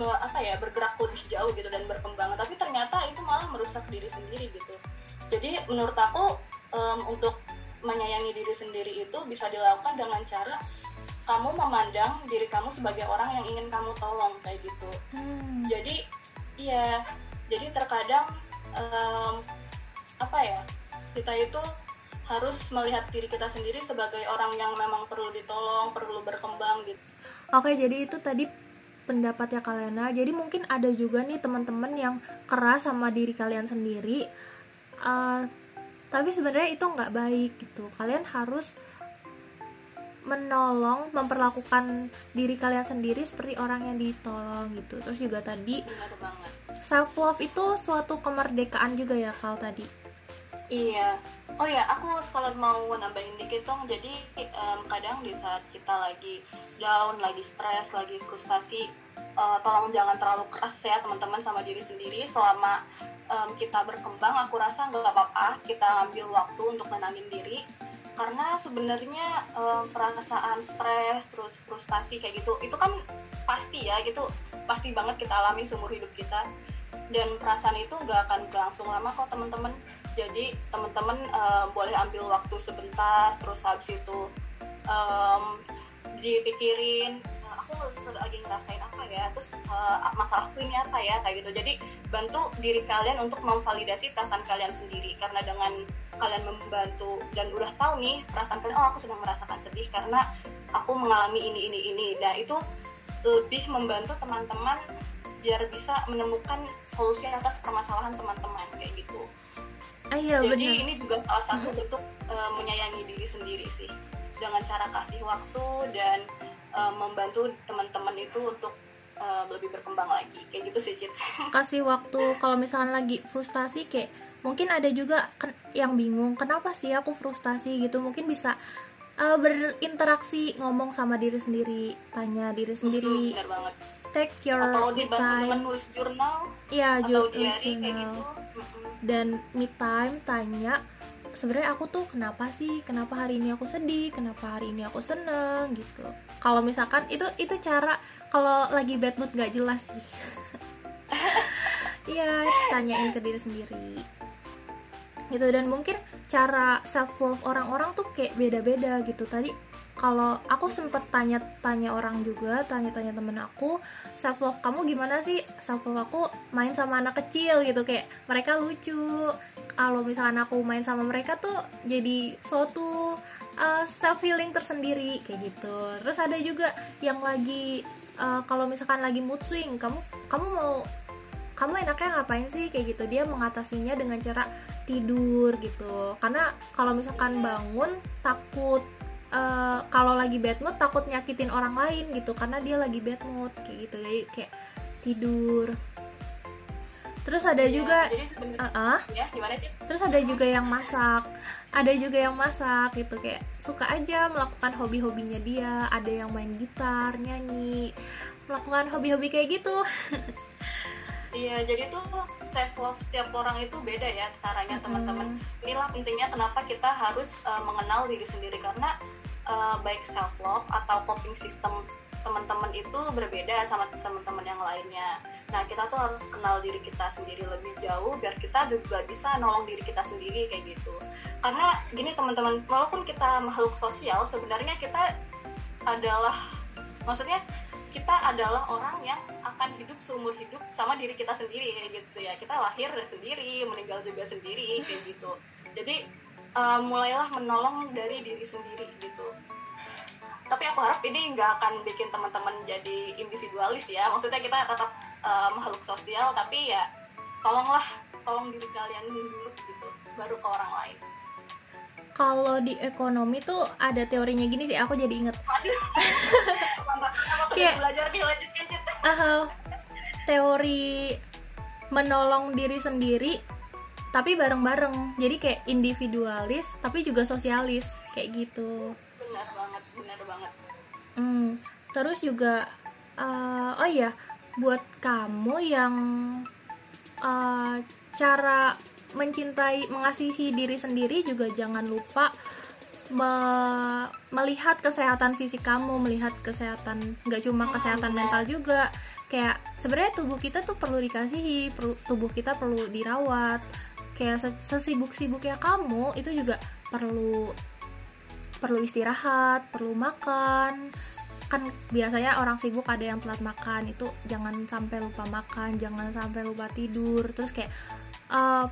Speaker 2: apa ya bergerak lebih jauh gitu dan berkembang. Tapi ternyata itu malah merusak diri sendiri gitu. Jadi menurut aku um, untuk menyayangi diri sendiri itu bisa dilakukan dengan cara kamu memandang diri kamu sebagai orang yang ingin kamu tolong kayak gitu. Hmm. jadi iya jadi terkadang um, apa ya kita itu harus melihat diri kita sendiri sebagai orang yang memang perlu ditolong perlu berkembang gitu.
Speaker 1: Oke jadi itu tadi pendapatnya Kalena. Jadi mungkin ada juga nih teman-teman yang keras sama diri kalian sendiri uh, tapi sebenarnya itu nggak baik gitu. Kalian harus menolong memperlakukan diri kalian sendiri seperti orang yang ditolong gitu. Terus juga tadi self love itu suatu kemerdekaan juga ya kal tadi.
Speaker 2: Iya. Oh ya aku sekalian mau nambahin dikit dong. Jadi um, kadang di saat kita lagi down lagi stres lagi frustasi uh, tolong jangan terlalu keras ya teman-teman sama diri sendiri. Selama um, kita berkembang aku rasa nggak apa-apa kita ambil waktu untuk menangin diri karena sebenarnya um, perasaan stres terus frustasi kayak gitu itu kan pasti ya gitu pasti banget kita alami seumur hidup kita. Dan perasaan itu nggak akan berlangsung lama kok teman-teman. Jadi teman-teman uh, boleh ambil waktu sebentar terus habis itu um, dipikirin uh, aku lagi ngerasain apa ya terus uh, masalahku ini apa ya kayak gitu. Jadi bantu diri kalian untuk memvalidasi perasaan kalian sendiri. Karena dengan kalian membantu dan udah tahu nih perasaan kalian oh aku sedang merasakan sedih karena aku mengalami ini ini ini. Nah itu lebih membantu teman-teman biar bisa menemukan solusi atas permasalahan teman-teman kayak gitu.
Speaker 1: Ah, iya,
Speaker 2: Jadi bener. ini juga salah satu bentuk uh, menyayangi diri sendiri sih. Dengan cara kasih waktu dan uh, membantu teman-teman itu untuk uh, lebih berkembang lagi. Kayak gitu sih Cit.
Speaker 1: Kasih waktu kalau misalkan lagi frustasi kayak mungkin ada juga yang bingung kenapa sih aku frustasi? gitu. Mungkin bisa uh, berinteraksi ngomong sama diri sendiri tanya diri sendiri.
Speaker 2: mm -hmm, banget.
Speaker 1: take your
Speaker 2: atau dibantu time. dengan nulis jurnal
Speaker 1: ya
Speaker 2: atau diary kayak gitu.
Speaker 1: Dan me time tanya sebenarnya aku tuh kenapa sih? Kenapa hari ini aku sedih? Kenapa hari ini aku seneng? Gitu. Kalau misalkan itu itu cara kalau lagi bad mood gak jelas sih. Iya, tanyain ke diri sendiri. Gitu dan mungkin cara self love orang-orang tuh kayak beda-beda gitu. Tadi kalau aku sempet tanya-tanya orang juga tanya-tanya temen aku self love kamu gimana sih? Self love aku main sama anak kecil gitu kayak mereka lucu. Kalau misalkan aku main sama mereka tuh jadi suatu uh, self healing tersendiri kayak gitu. Terus ada juga yang lagi uh, kalau misalkan lagi mood swing kamu kamu mau kamu enaknya ngapain sih? Kayak gitu dia mengatasinya dengan cara tidur gitu. Karena kalau misalkan bangun takut uh, kalau lagi bad mood takut nyakitin orang lain gitu karena dia lagi bad mood kayak gitu. Jadi kayak tidur. Terus ada ya, juga
Speaker 2: uh -uh. ya gimana sih
Speaker 1: terus ada juga yang masak. Ada juga yang masak gitu. Kayak suka aja melakukan hobi-hobinya dia. Ada yang main gitar nyanyi. Melakukan hobi-hobi kayak gitu.
Speaker 2: Iya jadi tuh self love setiap orang itu beda ya caranya teman-teman. Inilah pentingnya kenapa kita harus uh, mengenal diri sendiri. Karena uh, baik self love atau coping system teman-teman itu berbeda sama teman-teman yang lainnya Nah, kita tuh harus kenal diri kita sendiri lebih jauh biar kita juga bisa nolong diri kita sendiri kayak gitu. Karena gini teman-teman, walaupun kita makhluk sosial, sebenarnya kita adalah maksudnya kita adalah orang yang akan hidup seumur hidup sama diri kita sendiri kayak gitu ya. Kita lahir sendiri, meninggal juga sendiri kayak gitu. Jadi uh, mulailah menolong dari diri sendiri gitu. Tapi aku harap ini nggak akan bikin teman-teman jadi individualis ya. Maksudnya kita tetap uh, makhluk sosial tapi ya tolonglah tolong diri kalian dulu gitu baru ke orang lain.
Speaker 1: Kalau di ekonomi tuh ada teorinya gini sih aku jadi inget.
Speaker 2: Kayak belajar dilanjutkan
Speaker 1: uh, teori menolong diri sendiri tapi bareng-bareng. Jadi kayak individualis tapi juga sosialis. Kayak gitu.
Speaker 2: Benar banget benar banget.
Speaker 1: Hmm, terus juga uh, oh iya buat kamu yang uh, cara mencintai mengasihi diri sendiri juga jangan lupa me melihat kesehatan fisik kamu melihat kesehatan nggak cuma hmm, kesehatan mental juga. Kayak sebenarnya tubuh kita tuh perlu dikasihi perlu, tubuh kita perlu dirawat kayak sesibuk-sibuknya kamu itu juga perlu perlu istirahat, perlu makan. Kan biasanya orang sibuk ada yang telat makan, itu jangan sampai lupa makan, jangan sampai lupa tidur. Terus kayak uh,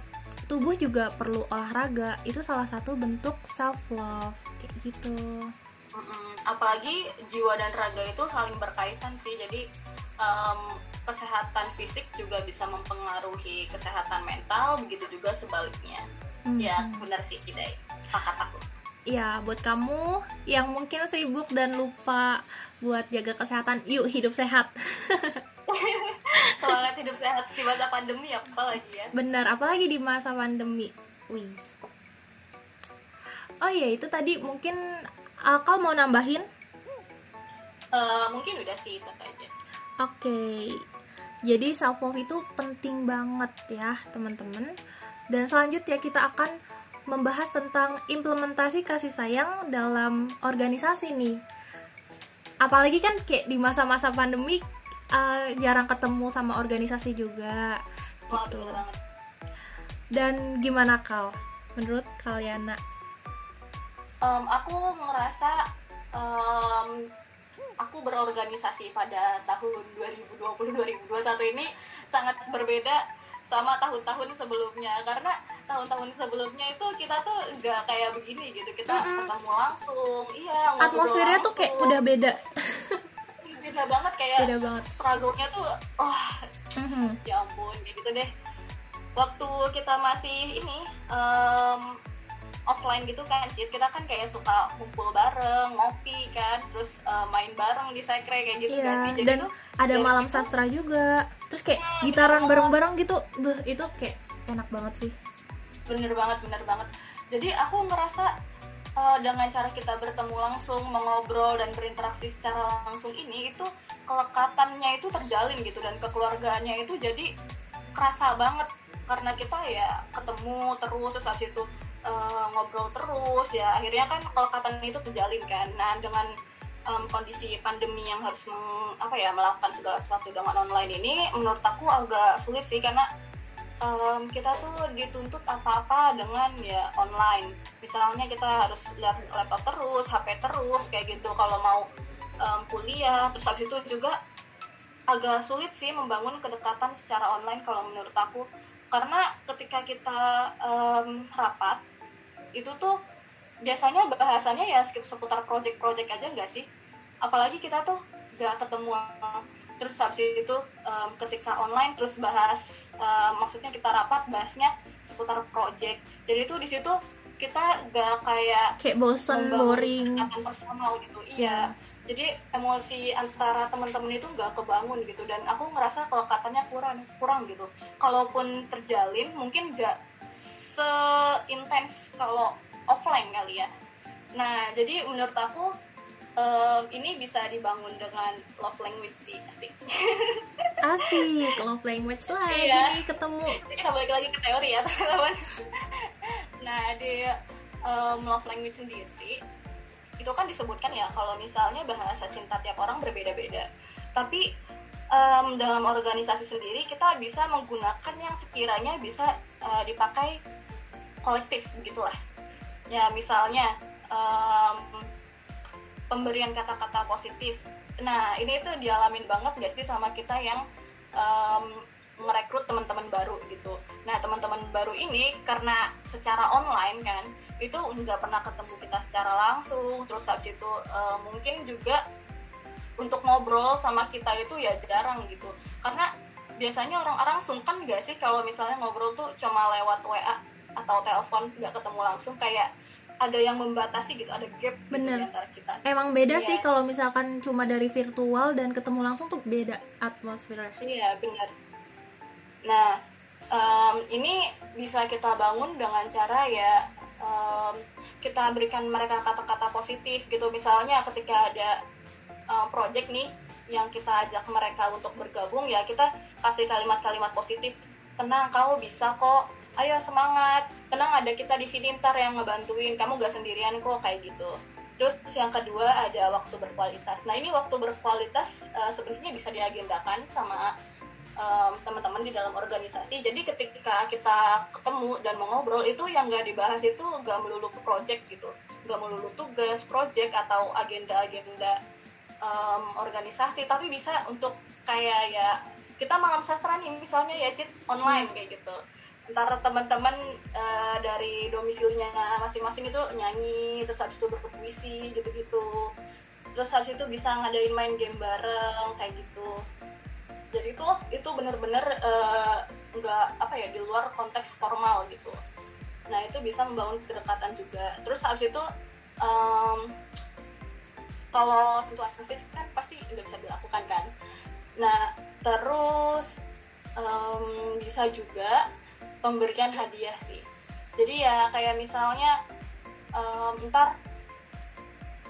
Speaker 1: tubuh juga perlu olahraga. Itu salah satu bentuk self love kayak gitu.
Speaker 2: Mm-mm. Apalagi jiwa dan raga itu saling berkaitan sih. Jadi um, kesehatan fisik juga bisa mempengaruhi kesehatan mental, begitu juga sebaliknya. Mm-hmm. Ya benar sih Cidai, sepakat aku
Speaker 1: ya buat kamu yang mungkin sibuk dan lupa buat jaga kesehatan yuk hidup sehat
Speaker 2: semangat hidup sehat di masa pandemi apalagi ya
Speaker 1: benar apalagi di masa pandemi wih oh iya itu tadi mungkin akal mau nambahin
Speaker 2: uh, mungkin udah sih itu aja oke
Speaker 1: okay. jadi self love itu penting banget ya teman-teman dan selanjutnya kita akan membahas tentang implementasi kasih sayang dalam organisasi nih. Apalagi kan kayak di masa-masa pandemi uh, jarang ketemu sama organisasi juga
Speaker 2: Wah, gitu.
Speaker 1: Dan gimana kal? Menurut kalian?
Speaker 2: Um, aku ngerasa um, aku berorganisasi pada tahun 2020-2021 ini sangat berbeda sama tahun-tahun sebelumnya. Karena tahun-tahun sebelumnya itu kita tuh nggak kayak begini gitu. Kita mm -hmm. ketemu langsung. Iya
Speaker 1: atmosfernya tuh kayak udah beda.
Speaker 2: Beda banget kayak
Speaker 1: beda banget.
Speaker 2: struggle-nya tuh oh mm -hmm. ya ampun kayak gitu deh. Waktu kita masih ini um, offline gitu kan Cid. Kita kan kayak suka kumpul bareng ngopi kan terus uh, main bareng di sekre kayak gitu
Speaker 1: iya,
Speaker 2: gak sih?
Speaker 1: Jadi dan tuh, ada malam itu, sastra juga. Terus kayak hmm, gitaran bareng-bareng gitu. Beuh, itu kayak enak banget sih.
Speaker 2: Bener banget bener banget. Jadi aku ngerasa uh, dengan cara kita bertemu langsung mengobrol dan berinteraksi secara langsung ini itu kelekatannya itu terjalin gitu dan kekeluargaannya itu jadi kerasa banget. Karena kita ya ketemu terus terus habis itu uh, ngobrol terus ya akhirnya kan kelekatan itu terjalin kan. Nah dengan um, kondisi pandemi yang harus meng, apa ya melakukan segala sesuatu dengan online ini menurut aku agak sulit sih karena um, kita tuh dituntut apa-apa dengan ya online. Misalnya kita harus lihat laptop terus HP terus kayak gitu. Kalau mau um, kuliah terus habis itu juga agak sulit sih membangun kedekatan secara online kalau menurut aku. Karena ketika kita um, rapat itu tuh biasanya bahasannya ya seputar project-project aja nggak sih? Apalagi kita tuh gak ketemu. Terus habis itu um, ketika online terus bahas um, maksudnya kita rapat bahasnya seputar project. Jadi itu di situ kita gak kayak
Speaker 1: kayak bosan boring.
Speaker 2: personal gitu. Iya. Yeah. jadi emosi antara teman-teman itu gak kebangun gitu. Dan aku ngerasa kalau katanya kurang kurang gitu. Kalaupun terjalin mungkin gak seintens kalau offline kali ya. Nah jadi menurut aku um, ini bisa dibangun dengan love language sih asik.
Speaker 1: Asik love language lah. Iya. ini ketemu.
Speaker 2: Kita balik lagi ke teori ya teman-teman. Nah di um, love language sendiri itu kan disebutkan ya kalau misalnya bahasa cinta tiap orang berbeda-beda. Tapi um, dalam organisasi sendiri kita bisa menggunakan yang sekiranya bisa uh, dipakai kolektif begitulah ya misalnya um, pemberian kata-kata positif. Nah ini tuh dialamin banget gak sih sama kita yang um, merekrut teman-teman baru gitu. Nah teman-teman baru ini karena secara online kan itu nggak pernah ketemu kita secara langsung. Terus habis itu uh, mungkin juga untuk ngobrol sama kita itu ya jarang gitu. Karena biasanya orang-orang sungkan gak sih kalau misalnya ngobrol tuh cuma lewat WA atau telepon nggak ketemu langsung kayak ada yang membatasi gitu ada gap gitu
Speaker 1: Bener.
Speaker 2: Gitu antara kita.
Speaker 1: Emang beda iya. sih kalau misalkan cuma dari virtual dan ketemu langsung tuh beda atmosfernya.
Speaker 2: Iya benar nah um, ini bisa kita bangun dengan cara ya um, kita berikan mereka kata-kata positif gitu. Misalnya ketika ada um, project nih yang kita ajak mereka untuk bergabung ya kita kasih kalimat-kalimat positif. Tenang kau bisa kok ayo semangat. Tenang ada kita di sini ntar yang ngebantuin. Kamu gak sendirian kok kayak gitu. Terus yang kedua ada waktu berkualitas. Nah ini waktu berkualitas uh, sebenarnya bisa diagendakan sama um, teman-teman di dalam organisasi. Jadi ketika kita ketemu dan mengobrol itu yang gak dibahas itu gak melulu project gitu. Gak melulu tugas project atau agenda-agenda um, organisasi. Tapi bisa untuk kayak ya kita malam sastra nih misalnya ya cit online kayak gitu antara teman-teman uh, dari domisilinya masing-masing itu nyanyi terus habis itu berpuisi gitu-gitu. Terus habis itu bisa ngadain main game bareng kayak gitu. Jadi itu itu bener-bener uh, nggak apa ya di luar konteks formal gitu. Nah itu bisa membangun kedekatan juga. Terus habis itu um, kalau sentuhan fisik kan pasti nggak bisa dilakukan kan? Nah terus um, bisa juga pemberian hadiah sih. Jadi ya kayak misalnya um, ntar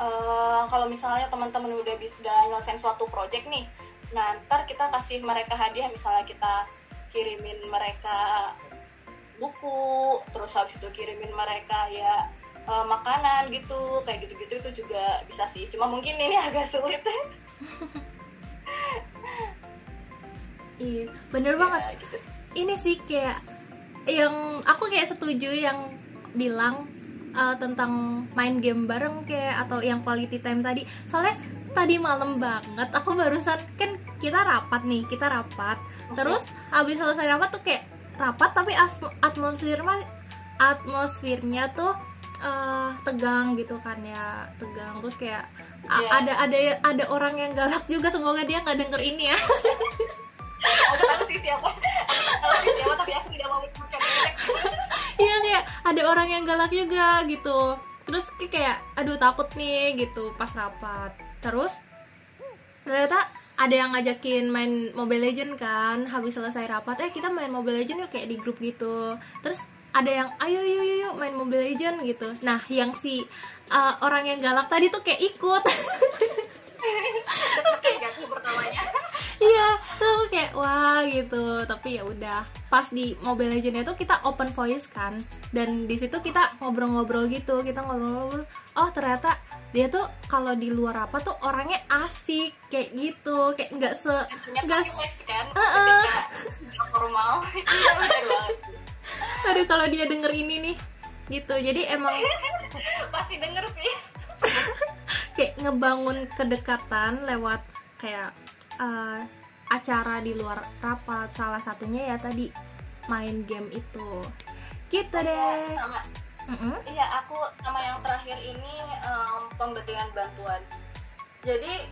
Speaker 2: uh, kalau misalnya teman-teman udah bisa udah nyelesain suatu project nih nah ntar kita kasih mereka hadiah. Misalnya kita kirimin mereka buku terus habis itu kirimin mereka ya uh, makanan gitu. Kayak gitu-gitu itu juga bisa sih. Cuma mungkin ini agak sulit.
Speaker 1: Iya bener ya, banget gitu sih. ini sih kayak yang aku kayak setuju yang bilang uh, tentang main game bareng kayak atau yang quality time tadi soalnya tadi malam banget aku barusan kan kita rapat nih kita rapat okay. terus habis selesai rapat tuh kayak rapat tapi atmosfernya atmosfernya tuh uh, tegang gitu kan ya tegang terus kayak yeah. ada ada ada orang yang galak juga semoga dia nggak denger ini ya
Speaker 2: aku tahu sih siapa. Aku tahu sih siapa tapi aku tidak mau menyebutkan
Speaker 1: iya kayak ada orang yang galak juga gitu. Terus kayak aduh takut nih gitu pas rapat. Terus ternyata ada yang ngajakin main Mobile Legend kan habis selesai rapat eh kita main Mobile Legend yuk kayak di grup gitu. Terus ada yang ayo yuk yuk, yuk main Mobile Legend gitu. Nah yang si uh, orang yang galak tadi tuh kayak ikut.
Speaker 2: Terus kayak pertamanya
Speaker 1: iya tuh kayak wah gitu. Tapi ya udah pas di Mobile Legends itu kita open voice kan. Dan di situ kita ngobrol-ngobrol gitu kita ngobrol-ngobrol. Oh ternyata dia tuh kalau di luar apa tuh orangnya asik kayak gitu. Kayak nggak se
Speaker 2: nggak kan uh -uh. formal iya,
Speaker 1: Aduh kalau dia denger ini nih gitu. Jadi emang
Speaker 2: pasti denger sih.
Speaker 1: Kayak ngebangun kedekatan lewat kayak uh, acara di luar rapat salah satunya ya tadi main game itu gitu
Speaker 2: iya,
Speaker 1: deh
Speaker 2: sama mm -hmm. iya aku sama yang terakhir ini um, pemberian bantuan jadi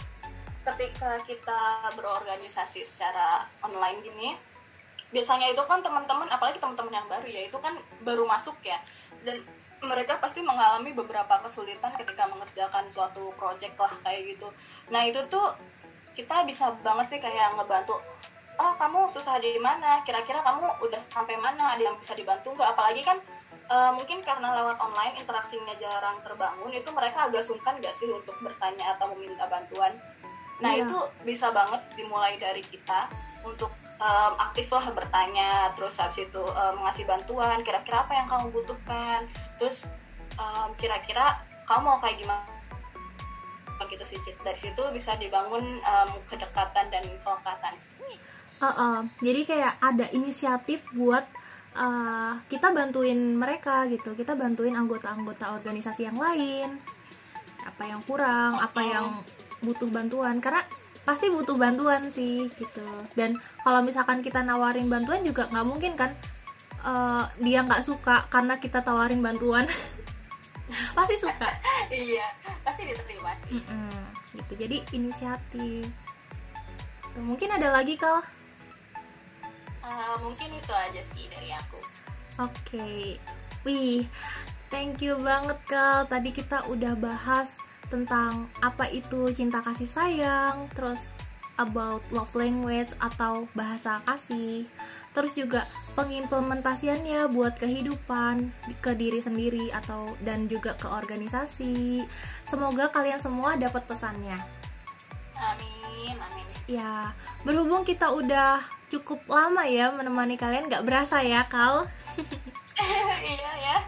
Speaker 2: ketika kita berorganisasi secara online gini biasanya itu kan teman-teman apalagi teman-teman yang baru ya itu kan baru masuk ya dan mereka pasti mengalami beberapa kesulitan ketika mengerjakan suatu project lah kayak gitu. Nah itu tuh kita bisa banget sih kayak ngebantu. Oh kamu susah di mana? Kira-kira kamu udah sampai mana? Ada yang bisa dibantu nggak? Apalagi kan uh, mungkin karena lewat online interaksinya jarang terbangun, itu mereka agak sungkan gak sih untuk bertanya atau meminta bantuan. Nah iya. itu bisa banget dimulai dari kita untuk um, aktif lah bertanya terus habis itu um, mengasih bantuan kira-kira apa yang kamu butuhkan terus um, kira-kira kamu mau kayak gimana gitu sih Cid. dari situ bisa dibangun um, kedekatan dan kelekatan
Speaker 1: uh -uh. jadi kayak ada inisiatif buat uh, kita bantuin mereka gitu. Kita bantuin anggota-anggota organisasi yang lain. Apa yang kurang apa yang butuh bantuan. Karena pasti butuh bantuan sih gitu. Dan kalau misalkan kita nawarin bantuan juga nggak mungkin kan uh, dia nggak suka karena kita tawarin bantuan pasti suka.
Speaker 2: Iya pasti diterima sih. Mm
Speaker 1: -mm, gitu. Jadi inisiatif. Tuh, mungkin ada lagi kal?
Speaker 2: Uh, mungkin itu aja sih dari aku.
Speaker 1: Oke. Okay. wih thank you banget kal. Tadi kita udah bahas tentang apa itu cinta kasih sayang, terus about love language atau bahasa kasih, terus juga pengimplementasiannya buat kehidupan ke diri sendiri atau dan juga ke organisasi. Semoga kalian semua dapat pesannya.
Speaker 2: Amin, amin.
Speaker 1: Ya, berhubung kita udah cukup lama ya menemani kalian, nggak berasa ya, Kal?
Speaker 2: iya ya.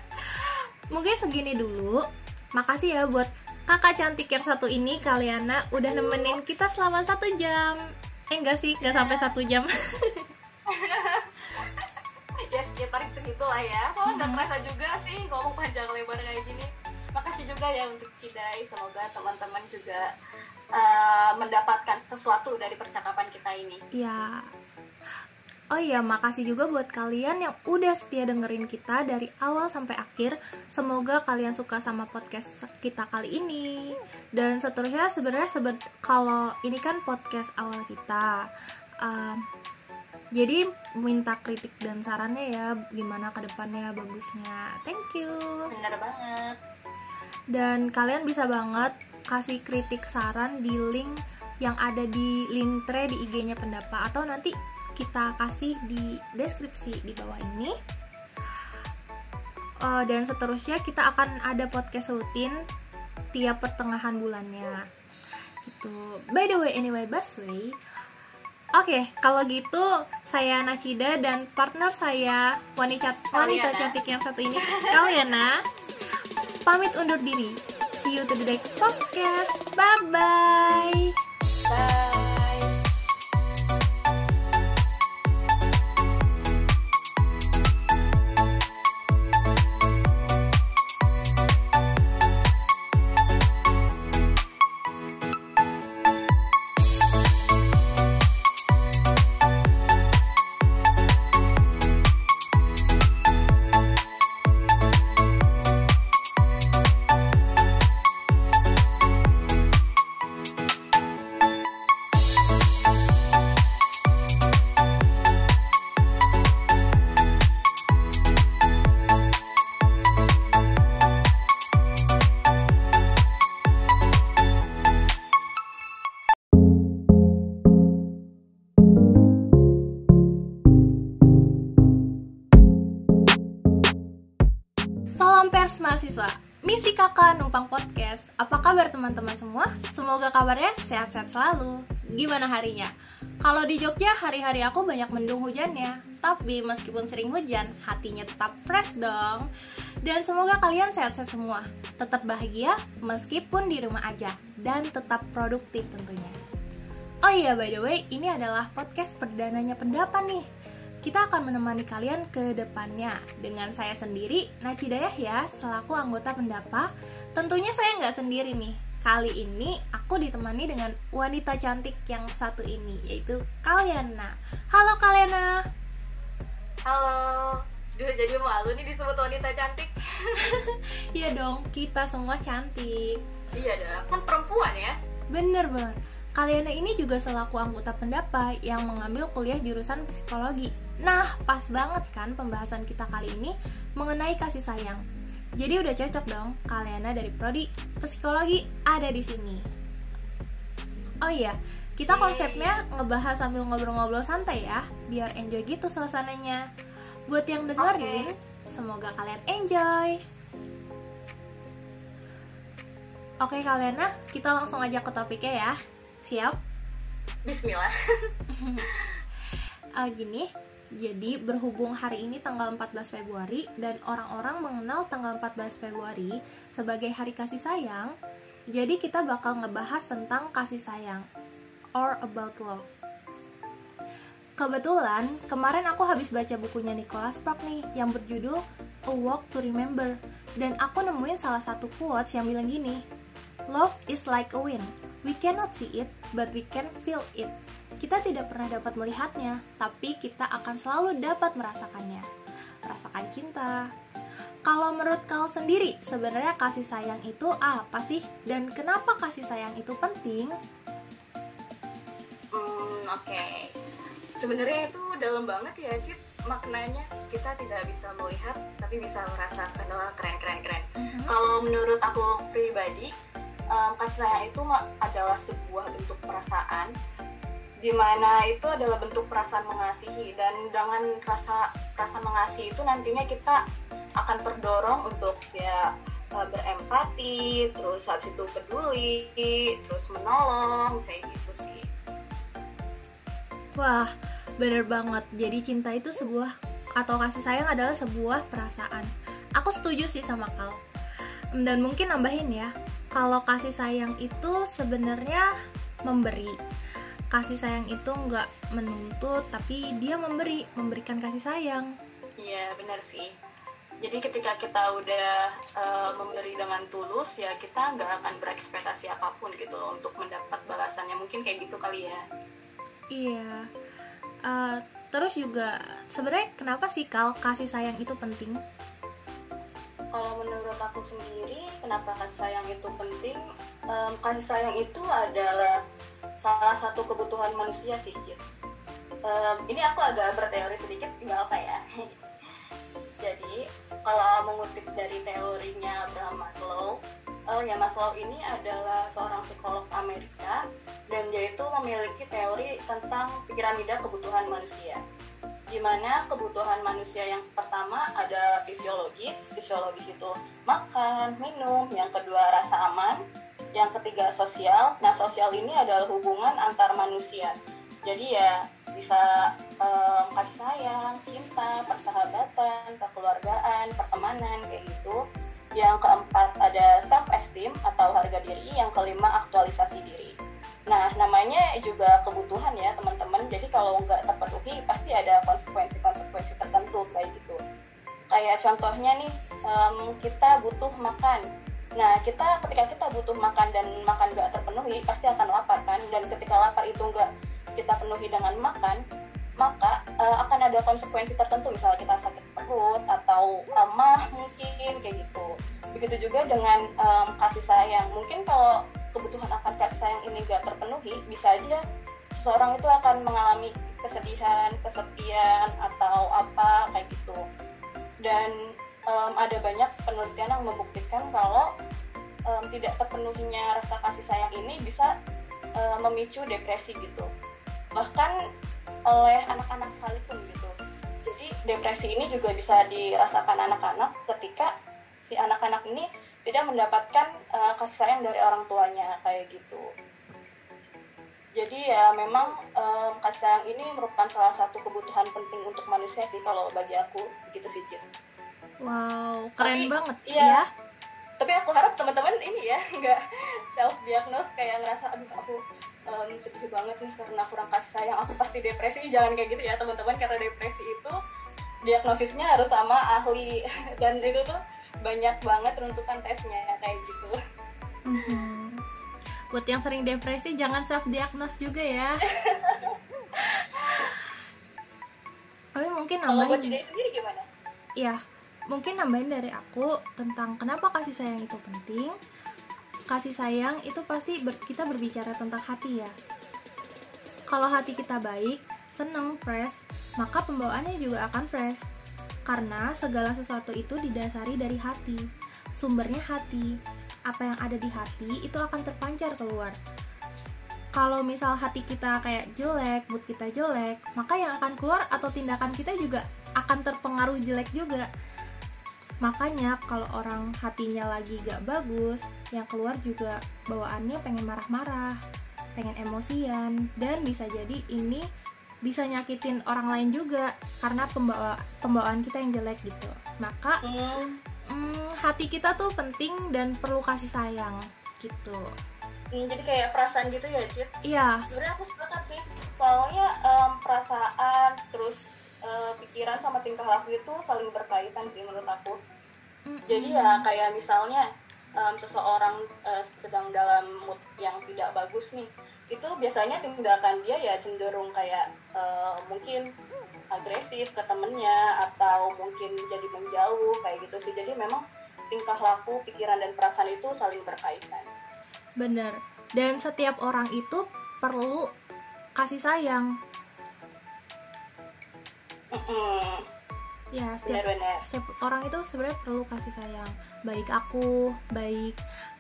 Speaker 1: Mungkin segini dulu. Makasih ya buat kakak cantik yang satu ini Kaliana udah nemenin kita selama satu jam. Eh enggak sih enggak sampai satu jam.
Speaker 2: Ya sekitar segitulah ya. Soalnya nggak kerasa juga sih ngomong panjang lebar kayak gini. Makasih juga ya untuk Cidai. Semoga teman-teman juga uh, mendapatkan sesuatu dari percakapan kita ini.
Speaker 1: Ya Oh iya, makasih juga buat kalian yang udah setia dengerin kita dari awal sampai akhir. Semoga kalian suka sama podcast kita kali ini. Dan seterusnya sebenarnya seben kalau ini kan podcast awal kita. Uh, jadi minta kritik dan sarannya ya gimana ke depannya bagusnya. Thank you.
Speaker 2: Benar banget.
Speaker 1: Dan kalian bisa banget kasih kritik saran di link yang ada di link tre di IG-nya pendapat atau nanti kita kasih di deskripsi di bawah ini. Uh, dan seterusnya kita akan ada podcast rutin tiap pertengahan bulannya. Gitu. By the way anyway busway oke okay, kalau gitu saya Nacida dan partner saya wanita wanita cantik yang satu ini Kaliana. Pamit undur diri. See you to the next podcast. Bye bye
Speaker 2: bye
Speaker 1: mahasiswa. Misi kakak numpang podcast. Apa kabar teman-teman semua? Semoga kabarnya sehat-sehat selalu. Gimana harinya? Kalau di Jogja hari-hari aku banyak mendung hujannya. Tapi meskipun sering hujan Hatinya tetap fresh dong. Dan semoga kalian sehat-sehat semua. Tetap bahagia meskipun di rumah aja. Dan tetap produktif tentunya. Oh iya by the way Ini adalah podcast perdananya pendapat nih kita akan menemani kalian ke depannya dengan saya sendiri, Naci Dayah ya, selaku anggota pendapa. Tentunya saya nggak sendiri nih. Kali ini aku ditemani dengan wanita cantik yang satu ini, yaitu Kaliana. Halo Kaliana.
Speaker 2: Halo. Duh, jadi malu nih disebut wanita cantik.
Speaker 1: Iya dong, kita semua cantik.
Speaker 2: Iya dah, kan perempuan ya.
Speaker 1: Bener banget. Kaliana ini juga selaku anggota pendapa yang mengambil kuliah jurusan psikologi. Nah, pas banget kan pembahasan kita kali ini mengenai kasih sayang. Jadi udah cocok dong Kaliana dari prodi psikologi ada di sini. Oh iya, kita konsepnya ngebahas sambil ngobrol-ngobrol santai ya, biar enjoy gitu suasananya. Buat yang dengerin, semoga kalian enjoy. Oke Kaliana, kita langsung aja ke topiknya ya. Siap?
Speaker 2: Bismillah.
Speaker 1: uh, gini, jadi berhubung hari ini tanggal 14 Februari dan orang-orang mengenal tanggal 14 Februari sebagai hari kasih sayang, jadi kita bakal ngebahas tentang kasih sayang or about love. Kebetulan, kemarin aku habis baca bukunya Nicholas Spark nih yang berjudul A Walk to Remember dan aku nemuin salah satu quotes yang bilang gini, Love is like a wind. We cannot see it, but we can feel it. Kita tidak pernah dapat melihatnya, tapi kita akan selalu dapat merasakannya. Merasakan cinta. Kalau menurut kau sendiri, sebenarnya kasih sayang itu apa sih? Dan kenapa kasih sayang itu penting?
Speaker 2: Hmm, oke. Okay. Sebenarnya itu dalam banget ya, Cit. Maknanya kita tidak bisa melihat, tapi bisa merasakan. Wah, keren, keren, keren. Mm -hmm. Kalau menurut aku pribadi, um, kasih sayang itu adalah sebuah bentuk perasaan di mana itu adalah bentuk perasaan mengasihi. Dan dengan rasa rasa mengasihi itu nantinya kita akan terdorong untuk ya e, berempati terus habis itu peduli terus menolong kayak gitu sih.
Speaker 1: Wah bener banget. Jadi cinta itu sebuah atau kasih sayang adalah sebuah perasaan. Aku setuju sih sama kal. Dan mungkin nambahin ya kalau kasih sayang itu sebenarnya memberi. Kasih sayang itu nggak menuntut tapi dia memberi memberikan kasih sayang.
Speaker 2: Iya benar sih. Jadi ketika kita udah uh, memberi dengan tulus ya kita nggak akan berekspektasi apa pun gitu loh untuk mendapat balasannya. Mungkin kayak gitu kali ya.
Speaker 1: Iya. Uh, terus juga sebenarnya kenapa sih kal kasih sayang itu penting
Speaker 2: kalau menurut aku sendiri kenapa kasih sayang itu penting? Um, kasih sayang itu adalah salah satu kebutuhan manusia sih Cip. Um, ini aku agak berteori sedikit nggak apa ya. Jadi kalau mengutip dari teorinya Abraham Maslow uh, ya Maslow ini adalah seorang psikolog Amerika dan dia itu memiliki teori tentang piramida kebutuhan manusia di mana kebutuhan manusia yang pertama ada fisiologis, fisiologis itu makan, minum, yang kedua rasa aman, yang ketiga sosial. Nah, sosial ini adalah hubungan antar manusia. Jadi ya bisa um, kasih sayang, cinta, persahabatan, kekeluargaan, pertemanan kayak gitu. Yang keempat ada self esteem atau harga diri, yang kelima aktualisasi diri. Nah, namanya juga kebutuhan ya teman-teman. Jadi kalau nggak terpenuhi pasti ada konsekuensi-konsekuensi tertentu kayak gitu. Kayak contohnya nih, um, kita butuh makan. Nah, kita ketika kita butuh makan dan makan nggak terpenuhi pasti akan lapar kan. Dan ketika lapar itu nggak kita penuhi dengan makan, maka uh, akan ada konsekuensi tertentu. Misalnya kita sakit perut atau lemah mungkin kayak gitu. Begitu juga dengan um, kasih sayang. Mungkin kalau kebutuhan akan kasih sayang ini gak terpenuhi bisa aja seseorang itu akan mengalami kesedihan, kesepian atau apa kayak gitu. Dan um, ada banyak penelitian yang membuktikan kalau um, tidak terpenuhinya rasa kasih sayang ini bisa um, memicu depresi gitu. Bahkan oleh anak-anak sekalipun gitu. Jadi depresi ini juga bisa dirasakan anak-anak ketika si anak-anak ini tidak mendapatkan uh, kasih sayang dari orang tuanya kayak gitu jadi ya memang um, kasih sayang ini merupakan salah satu kebutuhan penting untuk manusia sih kalau bagi aku gitu sih Cid.
Speaker 1: Wow, keren
Speaker 2: Tapi,
Speaker 1: banget
Speaker 2: iya.
Speaker 1: ya.
Speaker 2: Tapi aku harap teman-teman ini ya nggak self diagnose kayak ngerasa aduh aku um, sedih banget nih karena kurang kasih sayang aku pasti depresi jangan kayak gitu ya teman-teman karena depresi itu diagnosisnya harus sama ahli dan itu tuh banyak banget runtutan tesnya kayak gitu.
Speaker 1: Mhm. Buat yang sering depresi jangan self diagnose juga ya. Tapi mungkin
Speaker 2: Kalau buat
Speaker 1: nambahin
Speaker 2: sendiri gimana?
Speaker 1: ya mungkin nambahin dari aku tentang kenapa kasih sayang itu penting kasih sayang itu pasti ber- kita berbicara tentang hati ya kalau hati kita baik seneng fresh maka pembawaannya juga akan fresh karena segala sesuatu itu didasari dari hati. Sumbernya hati. Apa yang ada di hati itu akan terpancar keluar. Kalau misal hati kita kayak jelek, mood kita jelek, maka yang akan keluar atau tindakan kita juga akan terpengaruh jelek juga. Makanya kalau orang hatinya lagi gak bagus, yang keluar juga bawaannya pengen marah-marah, pengen emosian, dan bisa jadi ini bisa nyakitin orang lain juga karena pembawa pembawaan kita yang jelek gitu. Maka
Speaker 2: Hmm,
Speaker 1: hmm, hati kita tuh penting dan perlu kasih sayang gitu.
Speaker 2: hmm, jadi kayak perasaan gitu ya Cid?
Speaker 1: Iya,
Speaker 2: Sebenarnya aku sepakat sih. Soalnya em, perasaan terus eh, pikiran sama tingkah laku itu saling berkaitan sih menurut aku.
Speaker 1: mm-mm.
Speaker 2: Jadi ya kayak misalnya em, seseorang eh, sedang dalam mood yang tidak bagus nih, itu biasanya tindakan dia ya cenderung kayak eh, mungkin agresif ke temennya atau mungkin jadi menjauh kayak gitu sih. Jadi memang tingkah laku, pikiran dan perasaan itu saling berkaitan.
Speaker 1: Bener. Dan setiap orang itu perlu kasih sayang. Ya, setiap
Speaker 2: Benar-benar.
Speaker 1: setiap orang itu sebenarnya perlu kasih sayang. Baik aku, baik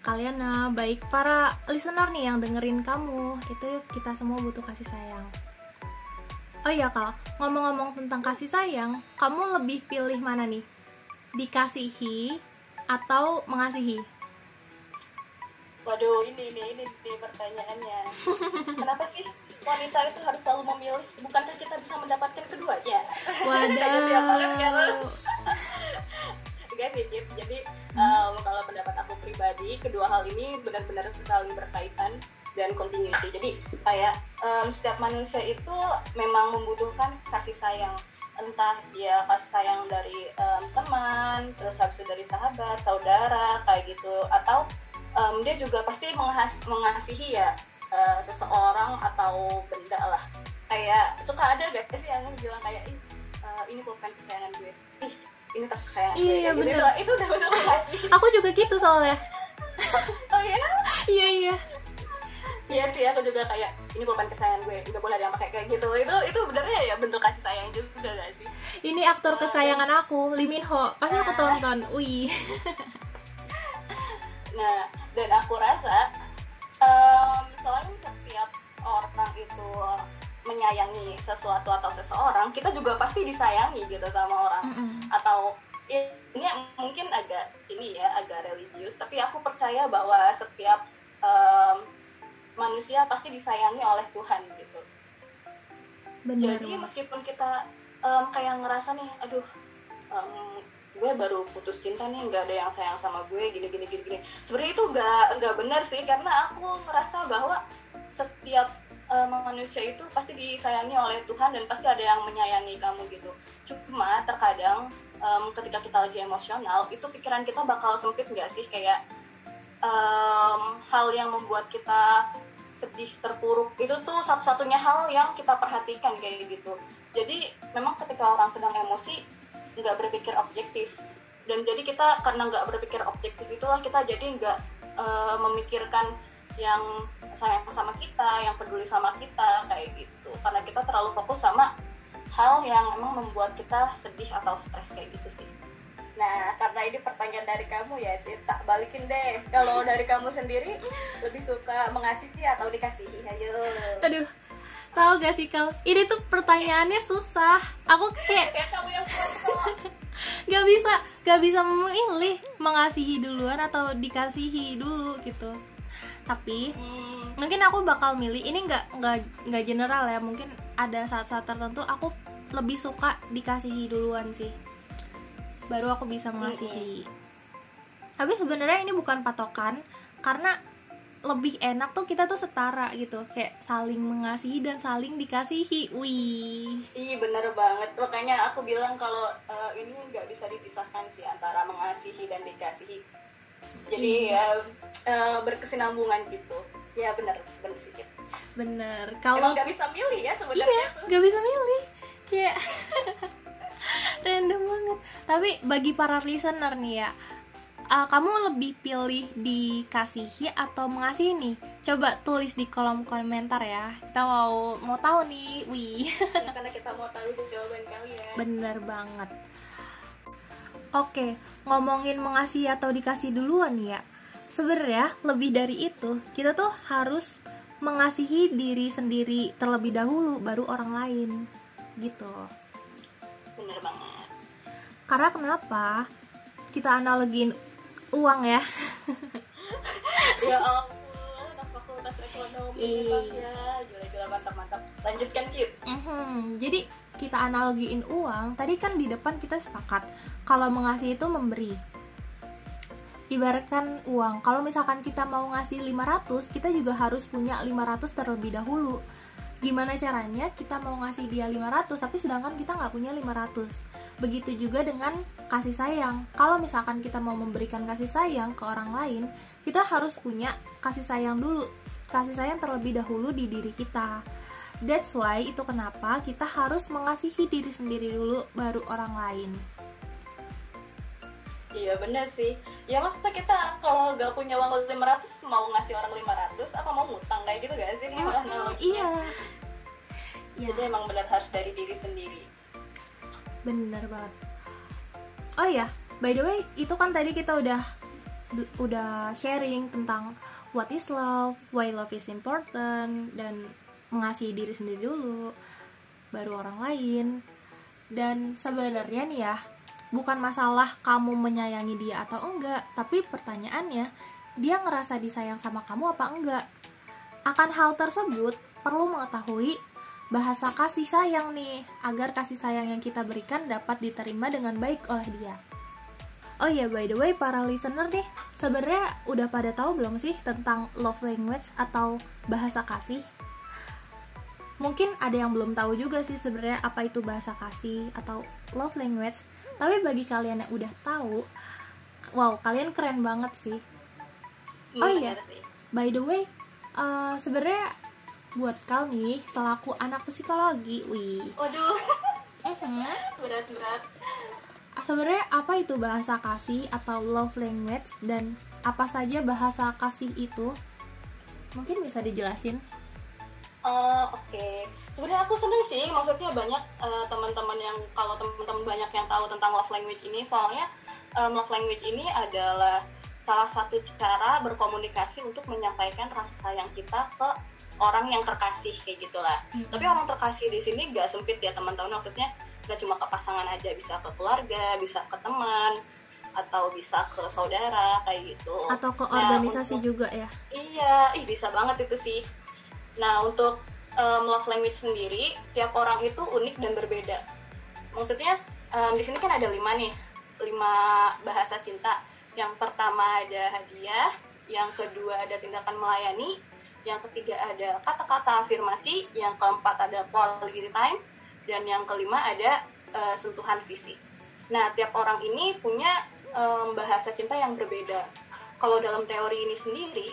Speaker 1: kalian, nah, baik para listener nih yang dengerin kamu, itu kita semua butuh kasih sayang. Oh iya kal, ngomong-ngomong tentang kasih sayang, kamu lebih pilih mana nih? Dikasihi atau mengasihi?
Speaker 2: Waduh, ini ini ini, ini pertanyaannya. Kenapa sih wanita itu harus selalu memilih? Bukankah kita bisa mendapatkan keduanya?
Speaker 1: Waduh.
Speaker 2: Enggak sih, Cip. Jadi um, kalau pendapat aku pribadi, kedua hal ini benar-benar saling berkaitan dan continuity. Jadi kayak um, setiap manusia itu memang membutuhkan kasih sayang. Entah dia kasih sayang dari um, teman, terus habis itu dari sahabat, saudara, kayak gitu. Atau um, dia juga pasti menghas- mengasihi ya uh, seseorang atau benda lah. Kayak suka ada gak sih yang bilang kayak ih uh, ini bukan kesayangan gue. Ih ini tas kesayangan gue.
Speaker 1: Iya,
Speaker 2: Kayak gitu.
Speaker 1: bener.
Speaker 2: Itu, itu udah bener kasih.
Speaker 1: Aku juga gitu soalnya.
Speaker 2: Oh iya?
Speaker 1: Iya iya.
Speaker 2: Iya sih aku juga kayak ini bukan kesayangan gue. Nggak boleh ada yang pakai kayak gitu. Itu itu benernya ya bentuk kasih sayang juga gak sih?
Speaker 1: Ini aktor kesayangan aku, Lee Min Ho. Pasti aku tonton. Wih.
Speaker 2: Nah, dan aku rasa em, selain setiap orang itu menyayangi sesuatu atau seseorang, kita juga pasti disayangi gitu sama orang.
Speaker 1: Mm-mm.
Speaker 2: Atau ya, ini mungkin agak ini ya agak religius, tapi aku percaya bahwa setiap em, manusia pasti disayangi oleh Tuhan gitu.
Speaker 1: Bener.
Speaker 2: Jadi meskipun kita em, kayak ngerasa nih, aduh, em, gue baru putus cinta nih, nggak ada yang sayang sama gue, gini gini gini gini. Sebenarnya itu nggak nggak benar sih, karena aku ngerasa bahwa setiap em, manusia itu pasti disayangi oleh Tuhan dan pasti ada yang menyayangi kamu gitu. Cuma terkadang em, ketika kita lagi emosional, itu pikiran kita bakal sempit nggak sih? Kayak em, hal yang membuat kita sedih terpuruk. Itu tuh satu-satunya hal yang kita perhatikan kayak gitu. Jadi memang ketika orang sedang emosi nggak berpikir objektif. Dan jadi kita karena nggak berpikir objektif itulah kita jadi nggak eh, memikirkan yang sayang sama kita yang peduli sama kita kayak gitu karena kita terlalu fokus sama hal yang emang membuat kita sedih atau stres kayak gitu sih Nah, karena ini pertanyaan dari kamu ya, tak balikin deh. Kalau dari kamu sendiri, lebih suka mengasihi atau dikasihi? Ayo.
Speaker 1: Aduh. Tahu gak sih kau? Ini tuh pertanyaannya susah. Aku kayak
Speaker 2: Ya, kamu yang
Speaker 1: gak bisa gak bisa memilih mengasihi duluan atau dikasihi dulu gitu tapi
Speaker 2: Hmm,
Speaker 1: mungkin aku bakal milih ini nggak nggak nggak general ya mungkin ada saat-saat tertentu aku lebih suka dikasihi duluan sih. Baru aku bisa mengasihi. Tapi sebenarnya ini bukan patokan karena lebih enak tuh kita tuh setara gitu. Kayak saling mengasihi dan saling dikasihi. Wih.
Speaker 2: Iya bener banget. Makanya aku bilang kalau eh, ini nggak bisa dipisahkan sih antara mengasihi dan dikasihi jadi ya eh, berkesinambungan gitu. Ya bener bener sih Cip.
Speaker 1: bener
Speaker 2: emang
Speaker 1: kalau
Speaker 2: nggak bisa milih ya sebenarnya
Speaker 1: iya
Speaker 2: tuh.
Speaker 1: nggak bisa milih. Kayak random banget. Tapi bagi para listener nih ya uh, kamu lebih pilih dikasihi atau mengasihi nih? Coba tulis di kolom komentar ya. Kita mau mau tahu nih wih.
Speaker 2: Ya, karena kita mau tahu jawaban kalian.
Speaker 1: Bener banget oke ngomongin mengasihi atau dikasih duluan nih ya. Sebenarnya lebih dari itu kita tuh harus mengasihi diri sendiri terlebih dahulu baru orang lain gitu.
Speaker 2: Bener banget.
Speaker 1: Karena kenapa? Kita analogin uang ya.
Speaker 2: Ya ampun anak fakultas ekonomi memang ya. Gila-gila mantap-mantap. Lanjutkan Cip.
Speaker 1: Mhm, jadi kita analogiin uang tadi kan di depan kita sepakat kalau mengasihi itu memberi. Ibaratkan uang kalau misalkan kita mau ngasih 500 kita juga harus punya 500 terlebih dahulu. Gimana caranya kita mau ngasih dia 500 tapi sedangkan kita nggak punya 500 begitu juga dengan kasih sayang. Kalau misalkan kita mau memberikan kasih sayang ke orang lain kita harus punya kasih sayang dulu. Kasih sayang terlebih dahulu di diri kita That's why itu kenapa kita harus mengasihi diri sendiri dulu baru orang lain.
Speaker 2: Iya bener sih. Ya maksudnya kita kalau nggak punya uang 500 mau ngasih orang 500 apa mau ngutang kayak gitu gak sih?
Speaker 1: Mm,
Speaker 2: analoginya.
Speaker 1: iya. Ya,
Speaker 2: Jadi emang benar harus dari diri sendiri.
Speaker 1: bener banget. Oh iya, by the way, itu kan tadi kita udah udah sharing tentang what is love, why love is important dan mengasihi diri sendiri dulu baru orang lain. Dan sebenarnya nih ya, bukan masalah kamu menyayangi dia atau enggak, tapi pertanyaannya, dia ngerasa disayang sama kamu apa enggak? Akan hal tersebut, perlu mengetahui bahasa kasih sayang nih, agar kasih sayang yang kita berikan dapat diterima dengan baik oleh dia. Oh iya, by the way, para listener nih, sebenarnya udah pada tahu belum sih tentang love language atau bahasa kasih? Mungkin ada yang belum tahu juga sih sebenarnya apa itu bahasa kasih atau love language. Tapi bagi kalian yang udah tahu, wow, kalian keren banget sih.
Speaker 2: Hmm,
Speaker 1: Oh iya. By the way, eh, sebenarnya buat kau nih selaku anak psikologi, wih,
Speaker 2: Waduh,
Speaker 1: mhm,
Speaker 2: berat-berat.
Speaker 1: sebenarnya apa itu bahasa kasih atau love language dan apa saja bahasa kasih itu? Mungkin bisa dijelasin?
Speaker 2: Oh, oke. Sebenarnya aku seneng sih, maksudnya banyak eh, teman-teman yang kalau teman-teman banyak yang tahu tentang love language ini, soalnya em, love language ini adalah salah satu cara berkomunikasi untuk menyampaikan rasa sayang kita ke orang yang terkasih kayak gitulah.
Speaker 1: Mm-mm.
Speaker 2: Tapi orang terkasih di sini gak sempit ya teman-teman, maksudnya gak cuma ke pasangan aja, bisa ke keluarga, bisa ke teman, atau bisa ke saudara kayak gitu.
Speaker 1: Atau ke
Speaker 2: Nah,
Speaker 1: organisasi
Speaker 2: untuk-
Speaker 1: juga ya?
Speaker 2: Iya, ih bisa banget itu sih. Nah, untuk um, love language sendiri, tiap orang itu unik dan berbeda. Maksudnya, um, di sini kan ada lima nih, lima bahasa cinta. Yang pertama ada hadiah, yang kedua ada tindakan melayani, yang ketiga ada kata-kata afirmasi, yang keempat ada quality time, dan yang kelima ada uh, sentuhan fisik. Nah, tiap orang ini punya um, bahasa cinta yang berbeda. Kalau dalam teori ini sendiri,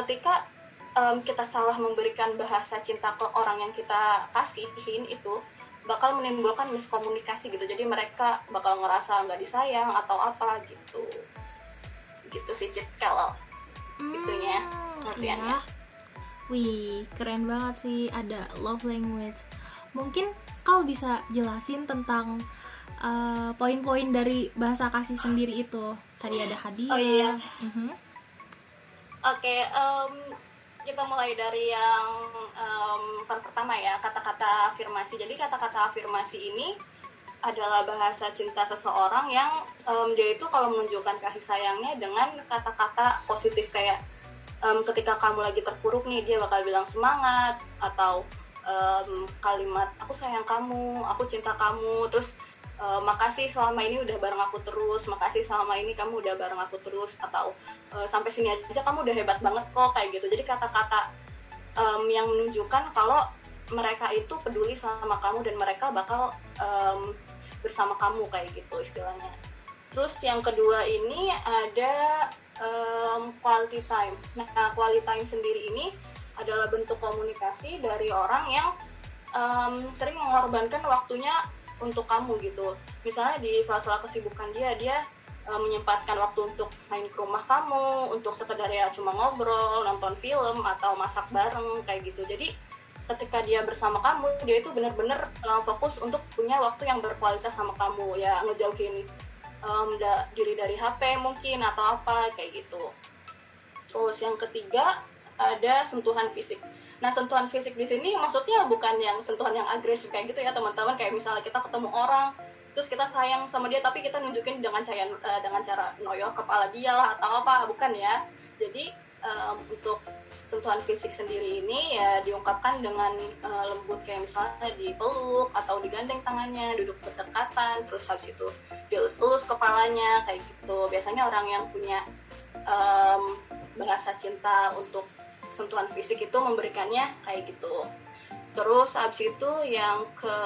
Speaker 2: ketika em, kita salah memberikan bahasa cinta ke orang yang kita kasihin itu bakal menimbulkan miskomunikasi gitu jadi mereka bakal ngerasa nggak disayang atau apa gitu gitu sih Cit kalau
Speaker 1: Hmm,
Speaker 2: pengertiannya.
Speaker 1: iya. Wih, keren banget sih ada love language. Mungkin kau bisa jelasin tentang uh, poin-poin dari bahasa kasih sendiri itu. Tadi ada hadiah.
Speaker 2: Oh, iya.
Speaker 1: Mhm.
Speaker 2: oke em, kita mulai dari yang per- pertama ya kata-kata afirmasi. Jadi kata-kata afirmasi ini adalah bahasa cinta seseorang yang um, dia itu kalau menunjukkan kasih sayangnya dengan kata-kata positif. Kayak um, ketika kamu lagi terpuruk nih dia bakal bilang semangat atau um, kalimat aku sayang kamu, aku cinta kamu, terus uh, makasih selama ini udah bareng aku terus, makasih selama ini kamu udah bareng aku terus atau uh, sampai sini aja kamu udah hebat banget kok kayak gitu. Jadi kata-kata um, yang menunjukkan kalau mereka itu peduli sama kamu dan mereka bakal um, bersama kamu kayak gitu istilahnya. Terus yang kedua ini ada um, quality time. Nah, quality time sendiri ini adalah bentuk komunikasi dari orang yang um, sering mengorbankan waktunya untuk kamu gitu. Misalnya di sela-sela kesibukan dia, dia um, menyempatkan waktu untuk main ke rumah kamu, untuk sekedar ya cuma ngobrol, nonton film atau masak bareng kayak gitu. Jadi ketika dia bersama kamu dia itu benar-benar uh, fokus untuk punya waktu yang berkualitas sama kamu ya ngejauhin um, da diri dari HP mungkin atau apa kayak gitu terus yang ketiga ada sentuhan fisik nah sentuhan fisik di sini maksudnya bukan yang sentuhan yang agresif kayak gitu ya teman-teman kayak misalnya kita ketemu orang terus kita sayang sama dia tapi kita nunjukin dengan cara uh, dengan cara noyok kepala dia lah atau apa bukan ya jadi um, untuk sentuhan fisik sendiri ini ya diungkapkan dengan uh, lembut kayak misalnya dipeluk atau digandeng tangannya, duduk berdekatan, terus habis itu dielus-elus kepalanya kayak gitu. Biasanya orang yang punya um, bahasa cinta untuk sentuhan fisik itu memberikannya kayak gitu. Terus habis itu yang ke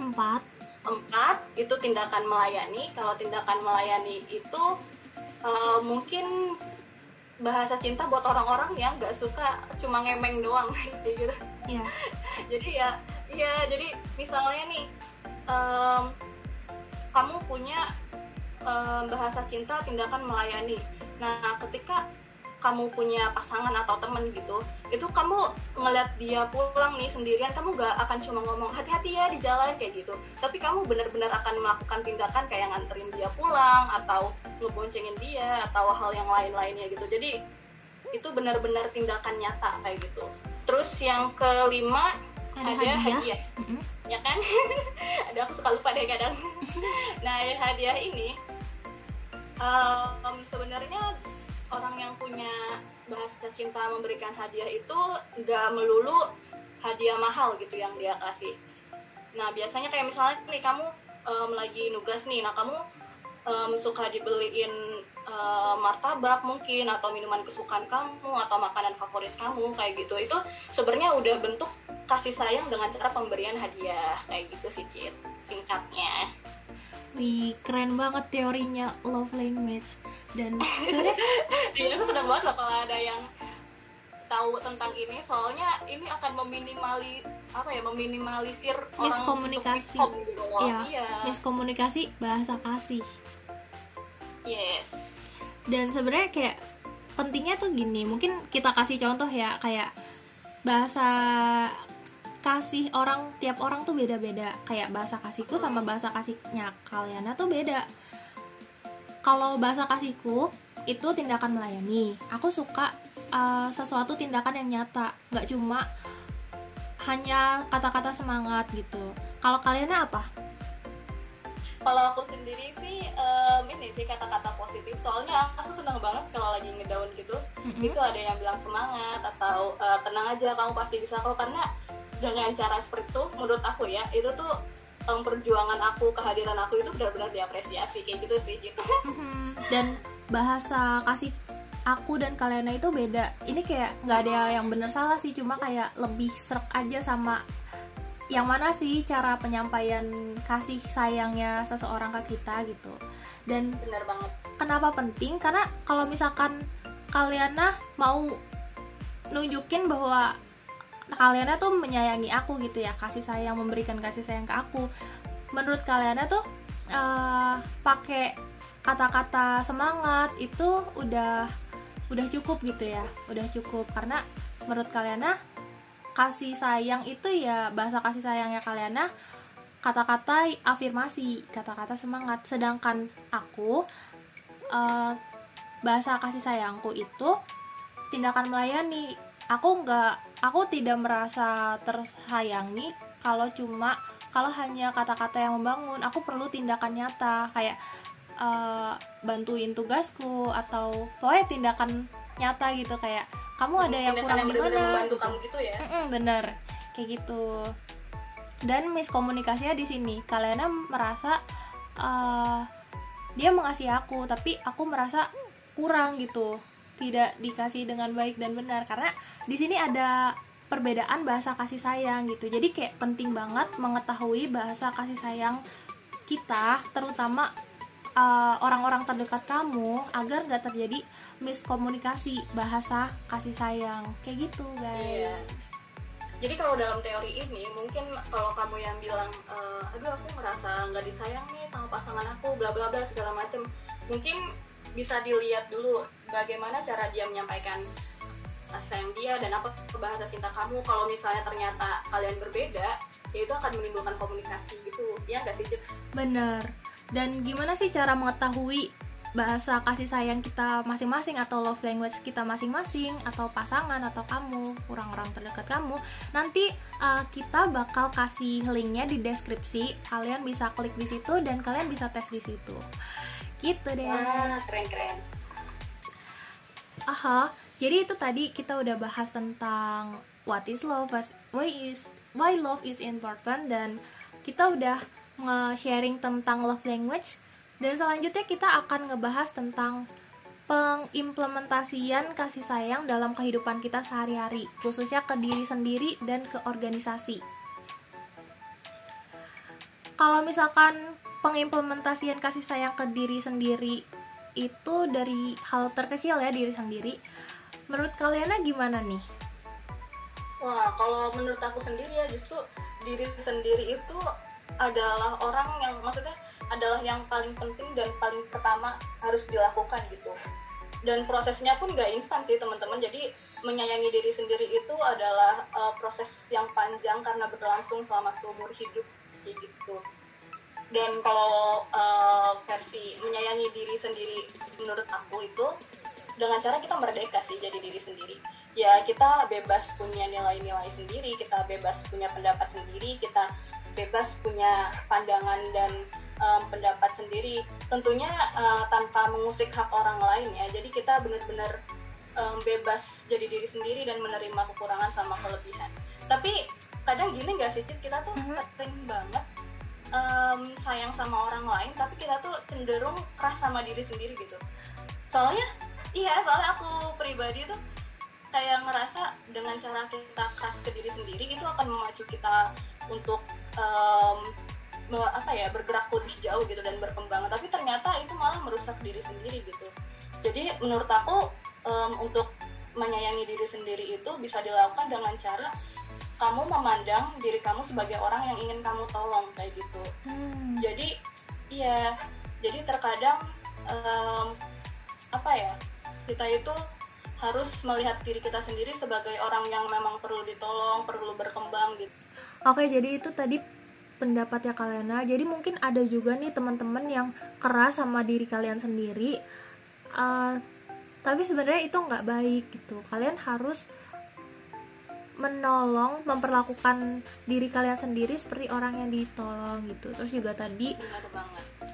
Speaker 1: empat
Speaker 2: empat itu tindakan melayani. Kalau tindakan melayani itu uh, mungkin bahasa cinta buat orang-orang yang nggak suka cuma ngemeng doang gitu
Speaker 1: Iya.
Speaker 2: jadi ya iya jadi misalnya nih um, kamu punya um, bahasa cinta tindakan melayani nah ketika kamu punya pasangan atau temen gitu itu kamu ngeliat dia pulang nih sendirian kamu gak akan cuma ngomong hati-hati ya di jalan kayak gitu. Tapi kamu benar-benar akan melakukan tindakan kayak nganterin dia pulang atau ngeboncengin dia atau hal yang lain-lainnya gitu. Jadi itu benar-benar tindakan nyata kayak gitu. Terus yang kelima
Speaker 1: Ada
Speaker 2: ada,
Speaker 1: hadiah.
Speaker 2: hadiah,
Speaker 1: Mm-mm.
Speaker 2: ya kan? Ada aku suka lupa deh kadang. Nah hadiah ini um, sebenarnya orang yang punya bahasa cinta memberikan hadiah itu nggak melulu hadiah mahal gitu yang dia kasih. Nah biasanya kayak misalnya nih kamu um, lagi nugas nih nah kamu um, suka dibeliin um, martabak mungkin atau minuman kesukaan kamu atau makanan favorit kamu kayak gitu. Itu sebenarnya udah bentuk kasih sayang dengan cara pemberian hadiah kayak gitu sih Cit singkatnya.
Speaker 1: Wih, keren banget teorinya love language. Dan sebenarnya
Speaker 2: Iya, aku senang banget loh kalau ada yang tahu tentang ini soalnya ini akan meminimali apa ya meminimalisir orang
Speaker 1: Miskomunikasi.
Speaker 2: untuk miskom gitu.
Speaker 1: Iya.
Speaker 2: iya.
Speaker 1: miskomunikasi bahasa kasih.
Speaker 2: yes
Speaker 1: Dan sebenarnya kayak pentingnya tuh gini, mungkin kita kasih contoh ya kayak bahasa kasih orang tiap orang tuh beda-beda. Kayak bahasa kasihku sama bahasa kasihnya kalian tuh beda. Kalau bahasa kasihku itu tindakan melayani. Aku suka uh, sesuatu tindakan yang nyata, nggak cuma hanya kata-kata semangat gitu. Kalau kalian apa?
Speaker 2: kalau aku sendiri sih em, ini sih kata-kata positif soalnya aku senang banget kalau lagi ngedown gitu
Speaker 1: Mm-mm.
Speaker 2: itu ada yang bilang semangat atau e, tenang aja kamu pasti bisa kok karena dengan cara seperti itu menurut aku ya itu tuh em, perjuangan aku kehadiran aku itu benar-benar diapresiasi kayak gitu sih gitu.
Speaker 1: Dan bahasa kasih aku dan kalian itu beda. Ini kayak nggak ada yang bener salah sih cuma kayak lebih serak aja sama yang mana sih cara penyampaian kasih sayangnya seseorang ke kita gitu. Dan
Speaker 2: benar banget.
Speaker 1: kenapa penting? Karena kalau misalkan kalian mau nunjukin bahwa kalian tuh menyayangi aku gitu ya kasih sayang memberikan kasih sayang ke aku. Menurut kalian tuh eh, pakai kata-kata semangat itu udah udah cukup gitu ya udah cukup. Karena menurut kalian kasih sayang itu ya bahasa kasih sayangnya kalian kata-kata afirmasi kata-kata semangat. Sedangkan aku eh, bahasa kasih sayangku itu tindakan melayani. Aku nggak aku tidak merasa tersayangi kalau cuma kalau hanya kata-kata yang membangun. Aku perlu tindakan nyata kayak uh, bantuin tugasku atau pokoknya tindakan nyata gitu. Kayak kamu ada yang kurang di mana?
Speaker 2: membantu kamu gitu ya?
Speaker 1: Mm -mm, bener. Kayak gitu. Dan miskomunikasinya di sini. Kalian merasa uh, dia mengasihi aku tapi aku merasa kurang gitu tidak dikasih dengan baik dan benar. Karena di sini ada perbedaan bahasa kasih sayang gitu. Jadi kayak penting banget mengetahui bahasa kasih sayang kita terutama uh, orang-orang uh, terdekat kamu agar gak terjadi miskomunikasi bahasa kasih sayang. Kayak gitu guys. Yeah.
Speaker 2: jadi kalau dalam teori ini mungkin kalau kamu yang bilang uh, aduh aku merasa nggak disayang nih sama pasangan aku bla bla bla segala macem mungkin bisa dilihat dulu bagaimana cara dia menyampaikan sayang dia dan apa bahasa cinta kamu? Kalau misalnya ternyata kalian berbeda ya itu akan menimbulkan komunikasi gitu. Ya nggak sih Cip?
Speaker 1: bener. Dan gimana sih cara mengetahui bahasa kasih sayang kita masing-masing atau love language kita masing-masing atau pasangan atau kamu orang-orang terdekat kamu? Nanti uh, kita bakal kasih linknya di deskripsi. Kalian bisa klik di situ dan kalian bisa tes di situ. Gitu deh.
Speaker 2: Wah keren keren
Speaker 1: aha jadi itu tadi kita udah bahas tentang what is love why is why love is important dan kita udah nge-sharing tentang love language dan selanjutnya kita akan ngebahas tentang pengimplementasian kasih sayang dalam kehidupan kita sehari-hari, khususnya ke diri sendiri dan ke organisasi. Kalau misalkan pengimplementasian kasih sayang ke diri sendiri itu dari hal terkecil ya diri sendiri, menurut kalian gimana nih?
Speaker 2: Wah, kalau menurut aku sendiri ya justru diri sendiri itu adalah orang yang maksudnya adalah yang paling penting dan paling pertama harus dilakukan gitu. Dan prosesnya pun gak instan sih teman-teman. Jadi menyayangi diri sendiri itu adalah uh, proses yang panjang karena berlangsung selama seumur hidup gitu dan kalau uh, versi menyayangi diri sendiri menurut aku itu dengan cara kita merdeka sih jadi diri sendiri. Ya kita bebas punya nilai-nilai sendiri kita bebas punya pendapat sendiri kita bebas punya pandangan dan um, pendapat sendiri. Tentunya uh, tanpa mengusik hak orang lain ya jadi kita benar-benar um, bebas jadi diri sendiri dan menerima kekurangan sama kelebihan. Tapi kadang gini gak sih Cip kita tuh mm-hmm. sering banget um, sayang sama orang lain tapi kita tuh cenderung keras sama diri sendiri gitu. Soalnya iya soalnya aku pribadi tuh kayak ngerasa dengan cara kita keras ke diri sendiri itu akan memacu kita untuk um, apa ya bergerak lebih jauh gitu dan berkembang. Tapi ternyata itu malah merusak diri sendiri gitu. Jadi menurut aku um, untuk menyayangi diri sendiri itu bisa dilakukan dengan cara kamu memandang diri kamu sebagai orang yang ingin kamu tolong kayak gitu. Hmm. jadi iya. Jadi terkadang um, apa ya kita itu harus melihat diri kita sendiri sebagai orang yang memang perlu ditolong perlu berkembang gitu.
Speaker 1: Oke jadi itu tadi pendapatnya Kalena. Jadi mungkin ada juga nih teman-teman yang keras sama diri kalian sendiri. Uh, tapi sebenarnya itu nggak baik gitu. Kalian harus menolong memperlakukan diri kalian sendiri seperti orang yang ditolong gitu. Terus juga tadi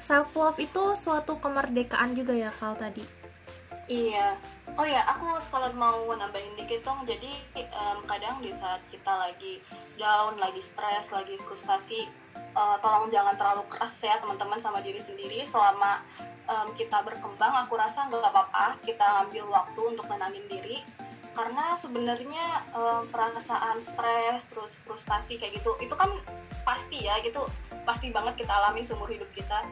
Speaker 1: self love itu suatu kemerdekaan juga ya kal tadi.
Speaker 2: Iya. Oh ya aku sekalian mau nambahin dikit dong. Jadi um, kadang di saat kita lagi down lagi stres lagi frustasi uh, tolong jangan terlalu keras ya teman-teman sama diri sendiri. Selama um, kita berkembang aku rasa nggak apa-apa kita ambil waktu untuk menangin diri karena sebenarnya um, perasaan stres terus frustasi kayak gitu itu kan pasti ya gitu pasti banget kita alami seumur hidup kita.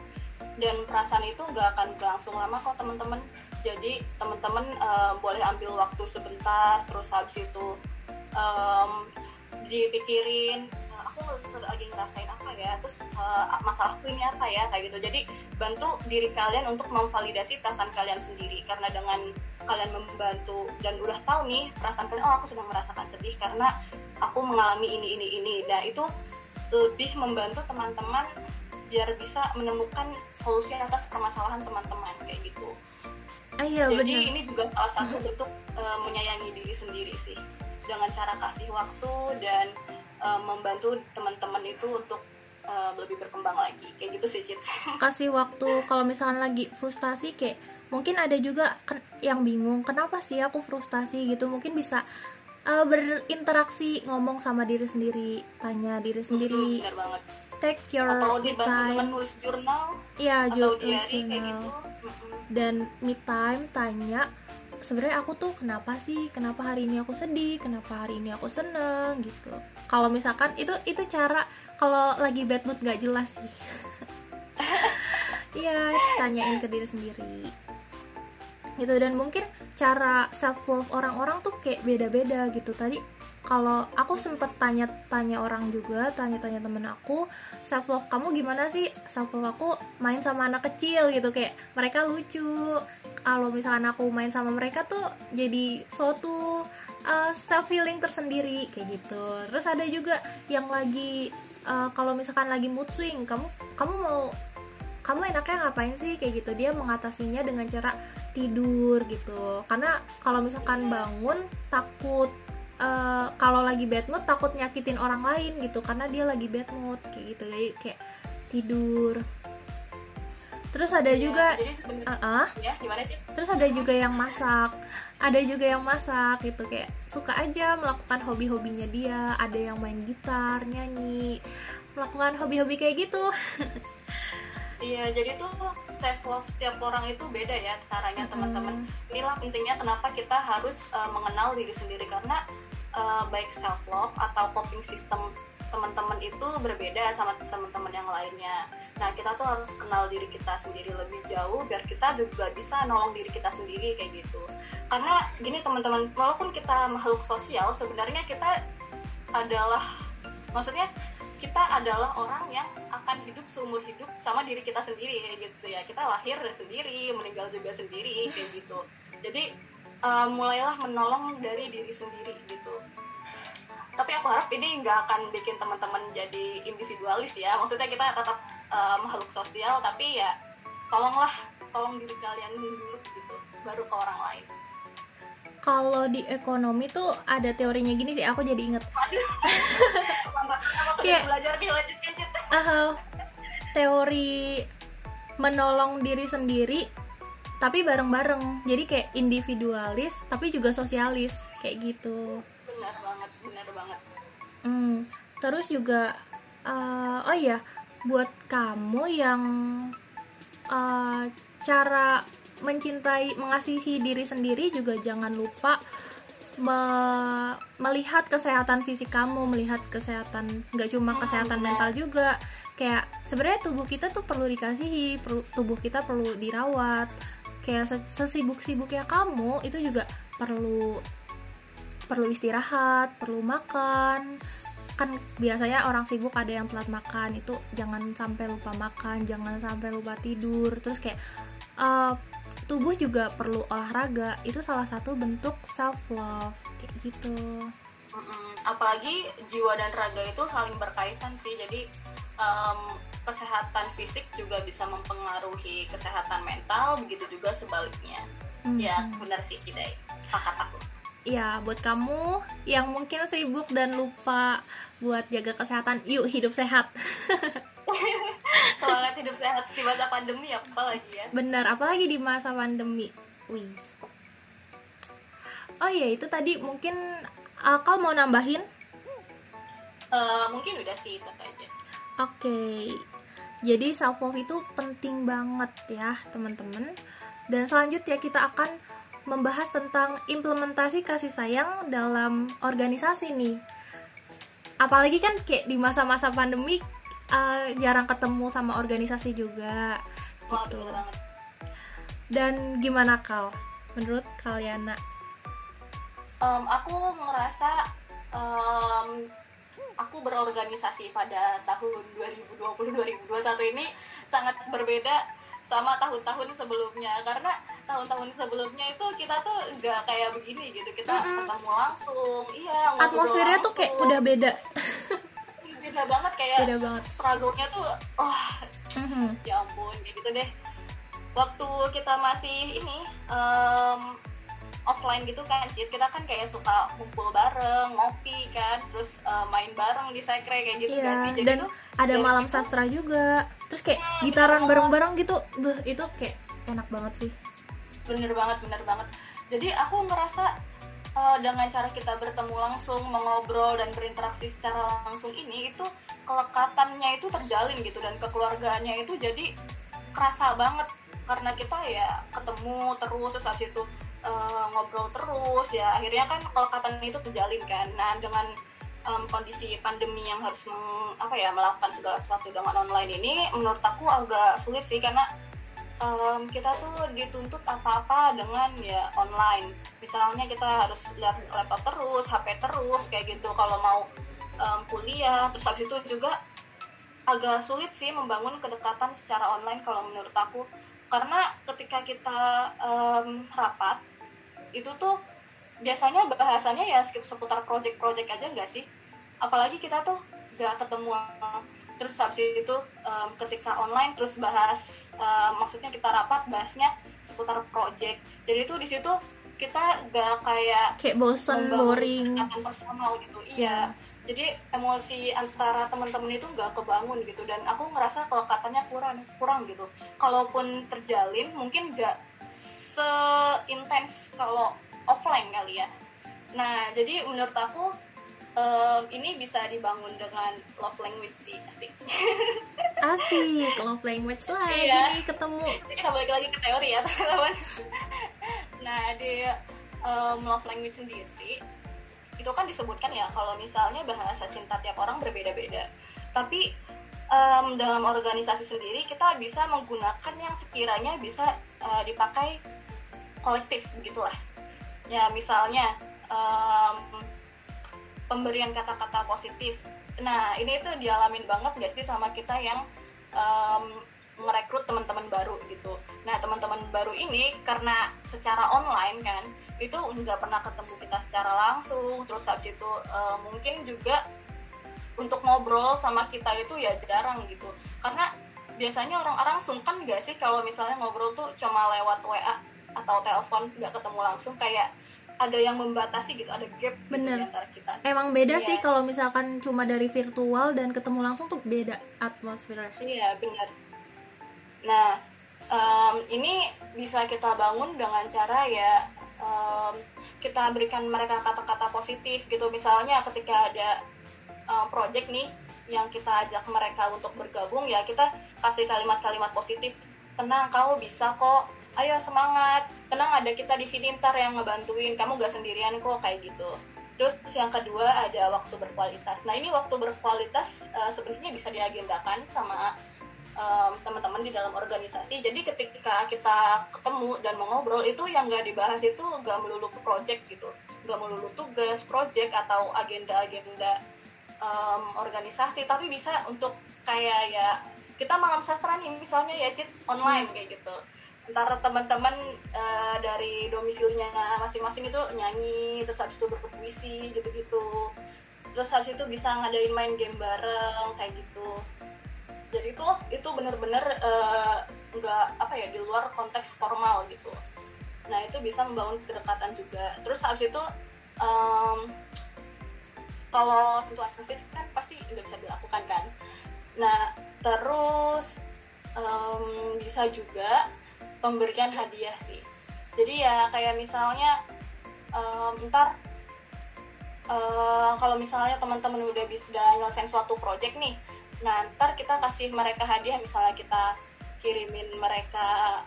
Speaker 2: Dan perasaan itu nggak akan berlangsung lama kok teman-teman. Jadi teman-teman uh, boleh ambil waktu sebentar terus habis itu um, dipikirin aku lagi ngerasain apa ya terus uh, masalahku ini apa ya kayak gitu. Jadi bantu diri kalian untuk memvalidasi perasaan kalian sendiri. Karena dengan kalian membantu dan udah tahu nih perasaan kalian oh aku sedang merasakan sedih karena aku mengalami ini ini ini. Nah itu lebih membantu teman-teman biar bisa menemukan solusi atas permasalahan teman-teman kayak gitu.
Speaker 1: Ayo,
Speaker 2: ah, Jadi bener. ini juga salah satu bentuk uh, menyayangi diri sendiri sih. Dengan cara kasih waktu dan uh, membantu teman-teman itu untuk uh, lebih berkembang lagi. Kayak gitu sih Cit.
Speaker 1: Kasih waktu kalau misalkan lagi frustasi kayak mungkin ada juga yang bingung kenapa sih aku frustasi? gitu. Mungkin bisa uh, berinteraksi ngomong sama diri sendiri tanya diri sendiri.
Speaker 2: Mm banget.
Speaker 1: take your
Speaker 2: atau dibantu
Speaker 1: time.
Speaker 2: dengan nulis jurnal
Speaker 1: ya
Speaker 2: atau
Speaker 1: diary
Speaker 2: kayak gitu.
Speaker 1: Dan me time tanya sebenarnya aku tuh kenapa sih? Kenapa hari ini aku sedih? Kenapa hari ini aku seneng gitu. Kalau misalkan itu itu cara kalau lagi bad mood gak jelas sih. Iya, tanyain ke diri sendiri. Gitu dan mungkin cara self love orang-orang tuh kayak beda-beda gitu. Tadi kalau aku sempet tanya-tanya orang juga tanya-tanya temen aku self love kamu gimana sih? Self love aku main sama anak kecil gitu kayak mereka lucu kalau misalkan aku main sama mereka tuh jadi suatu uh, self healing tersendiri kayak gitu. Terus ada juga yang lagi uh, kalau misalkan lagi mood swing kamu kamu mau kamu enaknya ngapain sih kayak gitu. Dia mengatasinya dengan cara tidur gitu. Karena kalau misalkan bangun takut uh, kalau lagi bad mood takut nyakitin orang lain gitu karena dia lagi bad mood kayak gitu. Jadi kayak tidur terus ada ya, juga
Speaker 2: uh -uh, ya gimana sih
Speaker 1: terus ada juga yang masak. Ada juga yang masak gitu kayak suka aja melakukan hobi-hobinya dia. Ada yang main gitar nyanyi. Melakukan hobi-hobi kayak gitu.
Speaker 2: Iya, jadi tuh self love setiap orang itu beda ya caranya mm-hmm. teman-teman. Inilah pentingnya kenapa kita harus uh, mengenal diri sendiri. Karena uh, baik self love atau coping system teman-teman itu berbeda sama teman-teman yang lainnya. Nah, kita tuh harus kenal diri kita sendiri lebih jauh biar kita juga bisa nolong diri kita sendiri kayak gitu. Karena gini teman-teman, walaupun kita makhluk sosial, sebenarnya kita adalah maksudnya kita adalah orang yang akan hidup seumur hidup sama diri kita sendiri kayak gitu ya kita lahir sendiri meninggal juga sendiri kayak gitu jadi uh, mulailah menolong dari diri sendiri gitu tapi aku harap ini nggak akan bikin teman-teman jadi individualis ya. Maksudnya kita tetap uh, makhluk sosial tapi ya tolonglah tolong diri kalian dulu gitu baru ke orang lain.
Speaker 1: Kalau di ekonomi tuh ada teorinya gini sih aku jadi inget.
Speaker 2: Kayak belajar dilanjutkan
Speaker 1: uh, teori menolong diri sendiri tapi bareng-bareng. Jadi kayak individualis tapi juga sosialis kayak gitu
Speaker 2: benar banget.
Speaker 1: Hmm, terus juga uh, oh iya buat kamu yang uh, cara mencintai mengasihi diri sendiri juga jangan lupa me melihat kesehatan fisik kamu melihat kesehatan nggak cuma kesehatan mental juga. Kayak sebenarnya tubuh kita tuh perlu dikasihi perlu, tubuh kita perlu dirawat. Kayak sesibuk-sibuknya kamu itu juga perlu perlu istirahat perlu makan. Kan biasanya orang sibuk ada yang telat makan itu jangan sampai lupa makan jangan sampai lupa tidur. Terus kayak uh, tubuh juga perlu olahraga itu salah satu bentuk self love kayak gitu.
Speaker 2: Apalagi jiwa dan raga itu saling berkaitan sih. Jadi um, kesehatan fisik juga bisa mempengaruhi kesehatan mental begitu juga sebaliknya. Mm-hmm. ya benar sih Cidai. Sepakat aku
Speaker 1: ya buat kamu yang mungkin sibuk dan lupa buat jaga kesehatan yuk hidup sehat.
Speaker 2: Semangat hidup sehat di masa pandemi apalagi ya?
Speaker 1: Benar apalagi di masa pandemi. Wih. Oh iya itu tadi mungkin akal mau nambahin?
Speaker 2: Uh, mungkin udah sih itu aja. Oke.
Speaker 1: Okay. jadi self love itu penting banget ya teman-teman. Dan selanjutnya kita akan membahas tentang implementasi kasih sayang dalam organisasi nih apalagi kan kayak di masa-masa pandemi uh, jarang ketemu sama organisasi juga
Speaker 2: Wah, gitu. banget.
Speaker 1: Dan gimana kal? Menurut kalian?
Speaker 2: Um, aku merasa um, aku berorganisasi pada tahun 2020-2021 ini sangat berbeda sama tahun-tahun sebelumnya. Karena tahun-tahun sebelumnya itu kita tuh nggak kayak begini gitu. Kita mm -hmm. ketemu langsung. Iya
Speaker 1: atmosfernya tuh kayak udah beda.
Speaker 2: Beda banget kayak
Speaker 1: beda banget.
Speaker 2: struggle-nya tuh oh mm-hmm. ya ampun kayak gitu deh. Waktu kita masih ini um, offline gitu kan Cid. Kita kan kayak suka kumpul bareng ngopi kan terus uh, main bareng di sekre kayak gitu
Speaker 1: iya,
Speaker 2: gak sih?
Speaker 1: Jadi dan tuh, ada malam itu, sastra juga. Terus kayak hmm, gitaran bareng-bareng gitu. Buh, itu kayak enak banget sih.
Speaker 2: Bener banget bener banget. Jadi aku ngerasa uh, dengan cara kita bertemu langsung mengobrol dan berinteraksi secara langsung ini itu kelekatannya itu terjalin gitu dan kekeluargaannya itu jadi kerasa banget. Karena kita ya ketemu terus terus habis itu uh, ngobrol terus ya akhirnya kan kelekatan itu terjalin kan. Nah dengan um, kondisi pandemi yang harus meng, apa ya melakukan segala sesuatu dengan online ini menurut aku agak sulit sih karena um, kita tuh dituntut apa-apa dengan ya online. Misalnya kita harus lihat laptop terus HP terus kayak gitu. Kalau mau um, kuliah terus habis itu juga agak sulit sih membangun kedekatan secara online kalau menurut aku karena ketika kita um, rapat itu tuh biasanya bahasannya ya seputar project-project aja nggak sih? Apalagi kita tuh nggak ketemu. Terus habis itu um, ketika online terus bahas um, maksudnya kita rapat bahasnya seputar project. Jadi itu di situ kita gak kayak
Speaker 1: kayak bosan boring.
Speaker 2: personal gitu. Iya. Yeah jadi emosi antara teman-teman itu nggak kebangun gitu. Dan aku ngerasa kalau katanya kurang kurang gitu. Kalaupun terjalin mungkin nggak seintens kalau offline kali ya. Nah jadi menurut aku um, ini bisa dibangun dengan love language sih asik.
Speaker 1: Asik love language lah. Iya. ini ketemu.
Speaker 2: Kita balik lagi ke teori ya teman-teman. Nah di um, love language sendiri itu kan disebutkan ya kalau misalnya bahasa cinta tiap orang berbeda-beda. Tapi um, dalam organisasi sendiri kita bisa menggunakan yang sekiranya bisa uh, dipakai kolektif begitulah. Ya misalnya um, pemberian kata-kata positif. Nah ini tuh dialamin banget gak sih sama kita yang um, merekrut teman-teman baru gitu. Nah teman-teman baru ini karena secara online kan itu nggak pernah ketemu kita secara langsung. Terus habis itu uh, mungkin juga untuk ngobrol sama kita itu ya jarang gitu. Karena biasanya orang-orang sungkan nggak sih kalau misalnya ngobrol tuh cuma lewat WA atau telepon nggak ketemu langsung kayak ada yang membatasi gitu, ada gap
Speaker 1: gitu Bener. Gitu antara kita. Emang beda yeah. sih kalau misalkan cuma dari virtual dan ketemu langsung tuh beda atmosfernya.
Speaker 2: Iya, benar Nah, um, ini bisa kita bangun dengan cara ya um, kita berikan mereka kata-kata positif gitu. Misalnya ketika ada um, project nih yang kita ajak mereka untuk bergabung ya kita kasih kalimat-kalimat positif. Tenang, kamu bisa kok. Ayo semangat. Tenang ada kita di sini ntar yang ngebantuin. Kamu gak sendirian kok kayak gitu. Terus yang kedua ada waktu berkualitas. Nah ini waktu berkualitas uh, sebenarnya bisa diagendakan sama um, teman-teman di dalam organisasi. Jadi ketika kita ketemu dan mengobrol itu yang nggak dibahas itu nggak melulu project gitu. Nggak melulu tugas project atau agenda-agenda um, organisasi. Tapi bisa untuk kayak ya kita malam sastra nih misalnya ya cit online kayak gitu. Antara teman-teman uh, dari domisilinya masing-masing itu nyanyi terus habis itu berpuisi gitu-gitu. Terus habis itu bisa ngadain main game bareng kayak gitu jadi itu itu bener-bener uh, nggak apa ya di luar konteks formal gitu. Nah itu bisa membangun kedekatan juga. Terus habis itu um, kalau sentuhan fisik kan pasti nggak bisa dilakukan kan. Nah terus um, bisa juga pemberian hadiah sih. Jadi ya kayak misalnya um, ntar uh, kalau misalnya teman-teman udah bisa udah nyelesain suatu project nih nah ntar kita kasih mereka hadiah misalnya kita kirimin mereka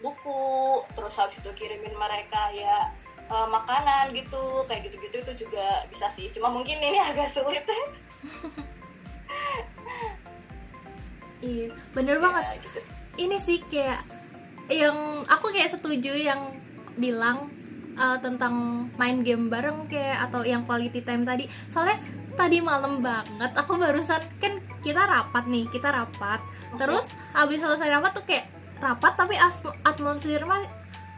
Speaker 2: buku terus habis itu kirimin mereka ya uh, makanan gitu kayak gitu-gitu itu juga bisa sih. Cuma mungkin ini agak sulit.
Speaker 1: Iya bener ya, banget gitu sih. ini sih kayak yang aku kayak setuju yang bilang uh, tentang main game bareng kayak atau yang quality time tadi. Soalnya tadi malam banget aku barusan kan kita rapat nih kita rapat. Okay. terus abis selesai rapat tuh kayak rapat tapi atmosfernya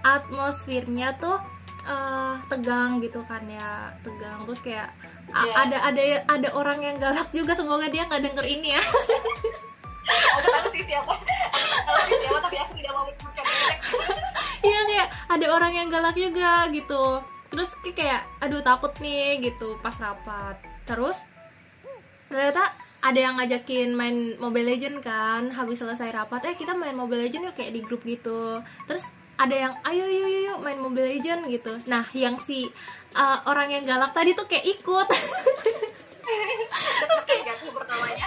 Speaker 1: atmosfernya tuh uh, tegang gitu kan ya tegang. Terus kayak yeah. ada ada ada orang yang galak juga semoga dia nggak denger ini ya.
Speaker 2: Aku tahu sih siapa aku tahu sih siapa tapi aku tidak mau menyebutkan
Speaker 1: Iya kayak ada orang yang galak juga gitu. Terus kayak aduh takut nih gitu pas rapat terus ternyata ada yang ngajakin main Mobile Legend kan habis selesai rapat eh kita main Mobile Legend yuk kayak di grup gitu. Terus ada yang ayo yuk yuk, yuk main Mobile Legend gitu. Nah yang si uh, orang yang galak tadi tuh kayak ikut
Speaker 2: terus kayak pertamanya.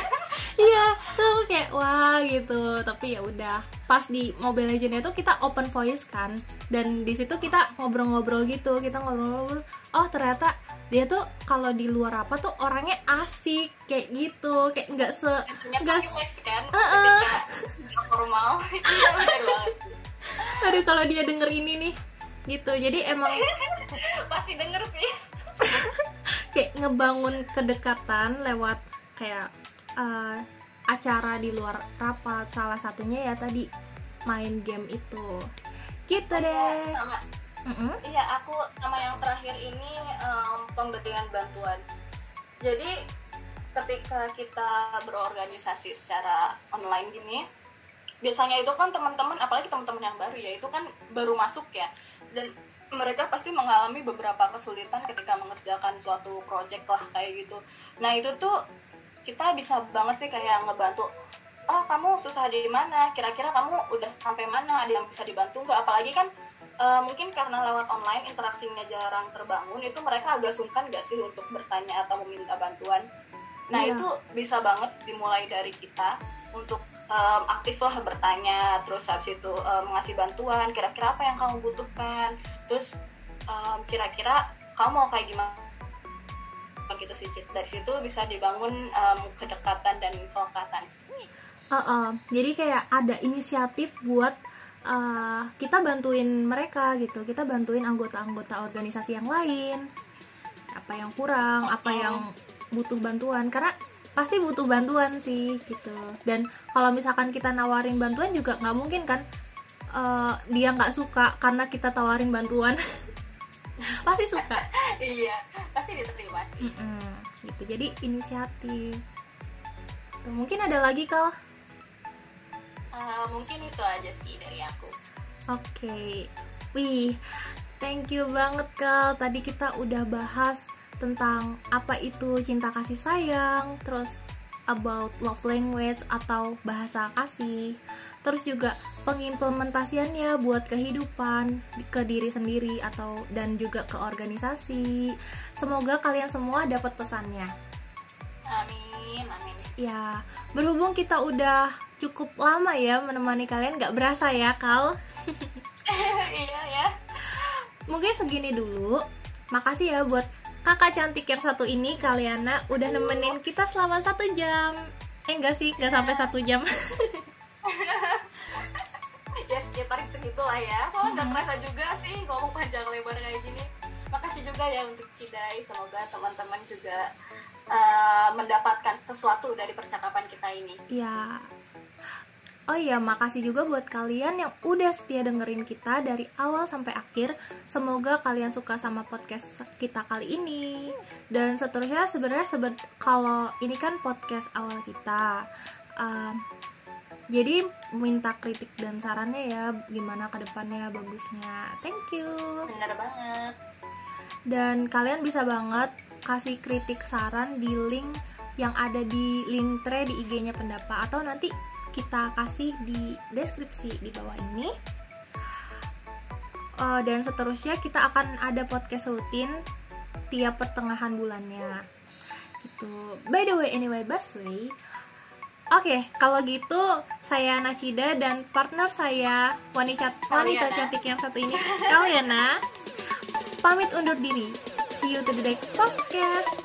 Speaker 1: Iya tuh kayak wah gitu. Tapi ya udah pas di Mobile Legend itu kita open voice kan. Dan di situ kita ngobrol-ngobrol gitu kita ngobrol-ngobrol. Oh ternyata dia tuh kalau di luar apa tuh orangnya asik kayak gitu. Kayak nggak se
Speaker 2: nggak kan uh -uh. normal
Speaker 1: aduh kalau dia denger ini nih gitu. Jadi emang
Speaker 2: pasti denger sih
Speaker 1: kayak ngebangun kedekatan lewat kayak uh, acara di luar rapat salah satunya ya tadi main game itu. Gitu deh.
Speaker 2: sama mm -hmm. iya aku sama yang terakhir ini um, pemberian bantuan. Jadi ketika kita berorganisasi secara online gini biasanya itu kan teman-teman apalagi teman-teman yang baru ya itu kan baru masuk ya. Dan mereka pasti mengalami beberapa kesulitan ketika mengerjakan suatu project lah kayak gitu. Nah itu tuh kita bisa banget sih kayak ngebantu oh kamu susah di mana? Kira-kira kamu udah sampai mana? Ada yang bisa dibantu nggak? Apalagi kan uh, mungkin karena lewat online interaksinya jarang terbangun itu mereka agak sungkan gak sih untuk bertanya atau meminta bantuan? Nah iya. itu bisa banget dimulai dari kita untuk um, aktif lah bertanya terus habis itu um, mengasih bantuan kira-kira apa yang kamu butuhkan terus um, kira-kira kamu mau kayak gimana? Gitu sih Cid. dari situ bisa dibangun um, kedekatan dan kelekatan sih.
Speaker 1: Uh -uh. jadi kayak ada inisiatif buat uh, kita bantuin mereka gitu. Kita bantuin anggota-anggota organisasi yang lain. Apa yang kurang apa yang butuh bantuan. Karena pasti butuh bantuan sih gitu. Dan kalau misalkan kita nawarin bantuan juga nggak mungkin kan uh, dia nggak suka karena kita tawarin bantuan. Pasti suka.
Speaker 2: Iya pasti diterima sih. Mm
Speaker 1: -mm, gitu. Jadi inisiatif. Tuh, mungkin ada lagi kal?
Speaker 2: Uh, mungkin itu aja sih dari aku.
Speaker 1: Oke. Okay. wih thank you banget kal. Tadi kita udah bahas tentang apa itu cinta kasih sayang terus about love language atau bahasa kasih terus juga pengimplementasiannya buat kehidupan ke diri sendiri atau dan juga ke organisasi. Semoga kalian semua dapat pesannya.
Speaker 2: Amin amin.
Speaker 1: Ya berhubung kita udah cukup lama ya menemani kalian nggak berasa ya kal.
Speaker 2: Iya ya.
Speaker 1: Mungkin segini dulu. Makasih ya buat kakak cantik yang satu ini Kaliana udah nemenin kita selama satu jam. Eh enggak sih nggak sampai satu jam.
Speaker 2: Ya sekitar segitulah ya. Soalnya nggak kerasa juga sih ngomong panjang lebar kayak gini. Makasih juga ya untuk Cidai. Semoga teman-teman juga uh, mendapatkan sesuatu dari percakapan kita ini.
Speaker 1: Ya Oh iya, makasih juga buat kalian yang udah setia dengerin kita dari awal sampai akhir. Semoga kalian suka sama podcast kita kali ini. Dan seterusnya sebenarnya seben kalau ini kan podcast awal kita. Um, jadi minta kritik dan sarannya ya gimana ke depannya bagusnya. Thank you.
Speaker 2: Bener banget.
Speaker 1: Dan kalian bisa banget kasih kritik saran di link yang ada di link di IG-nya pendapa atau nanti kita kasih di deskripsi di bawah ini. Uh, dan seterusnya kita akan ada podcast rutin tiap pertengahan bulannya. Gitu. By the way, anyway, Basway Oke, okay, kalau gitu saya Nacida dan partner saya wanita wanita cantik yang satu ini Kaliana pamit undur diri. See you to the next podcast.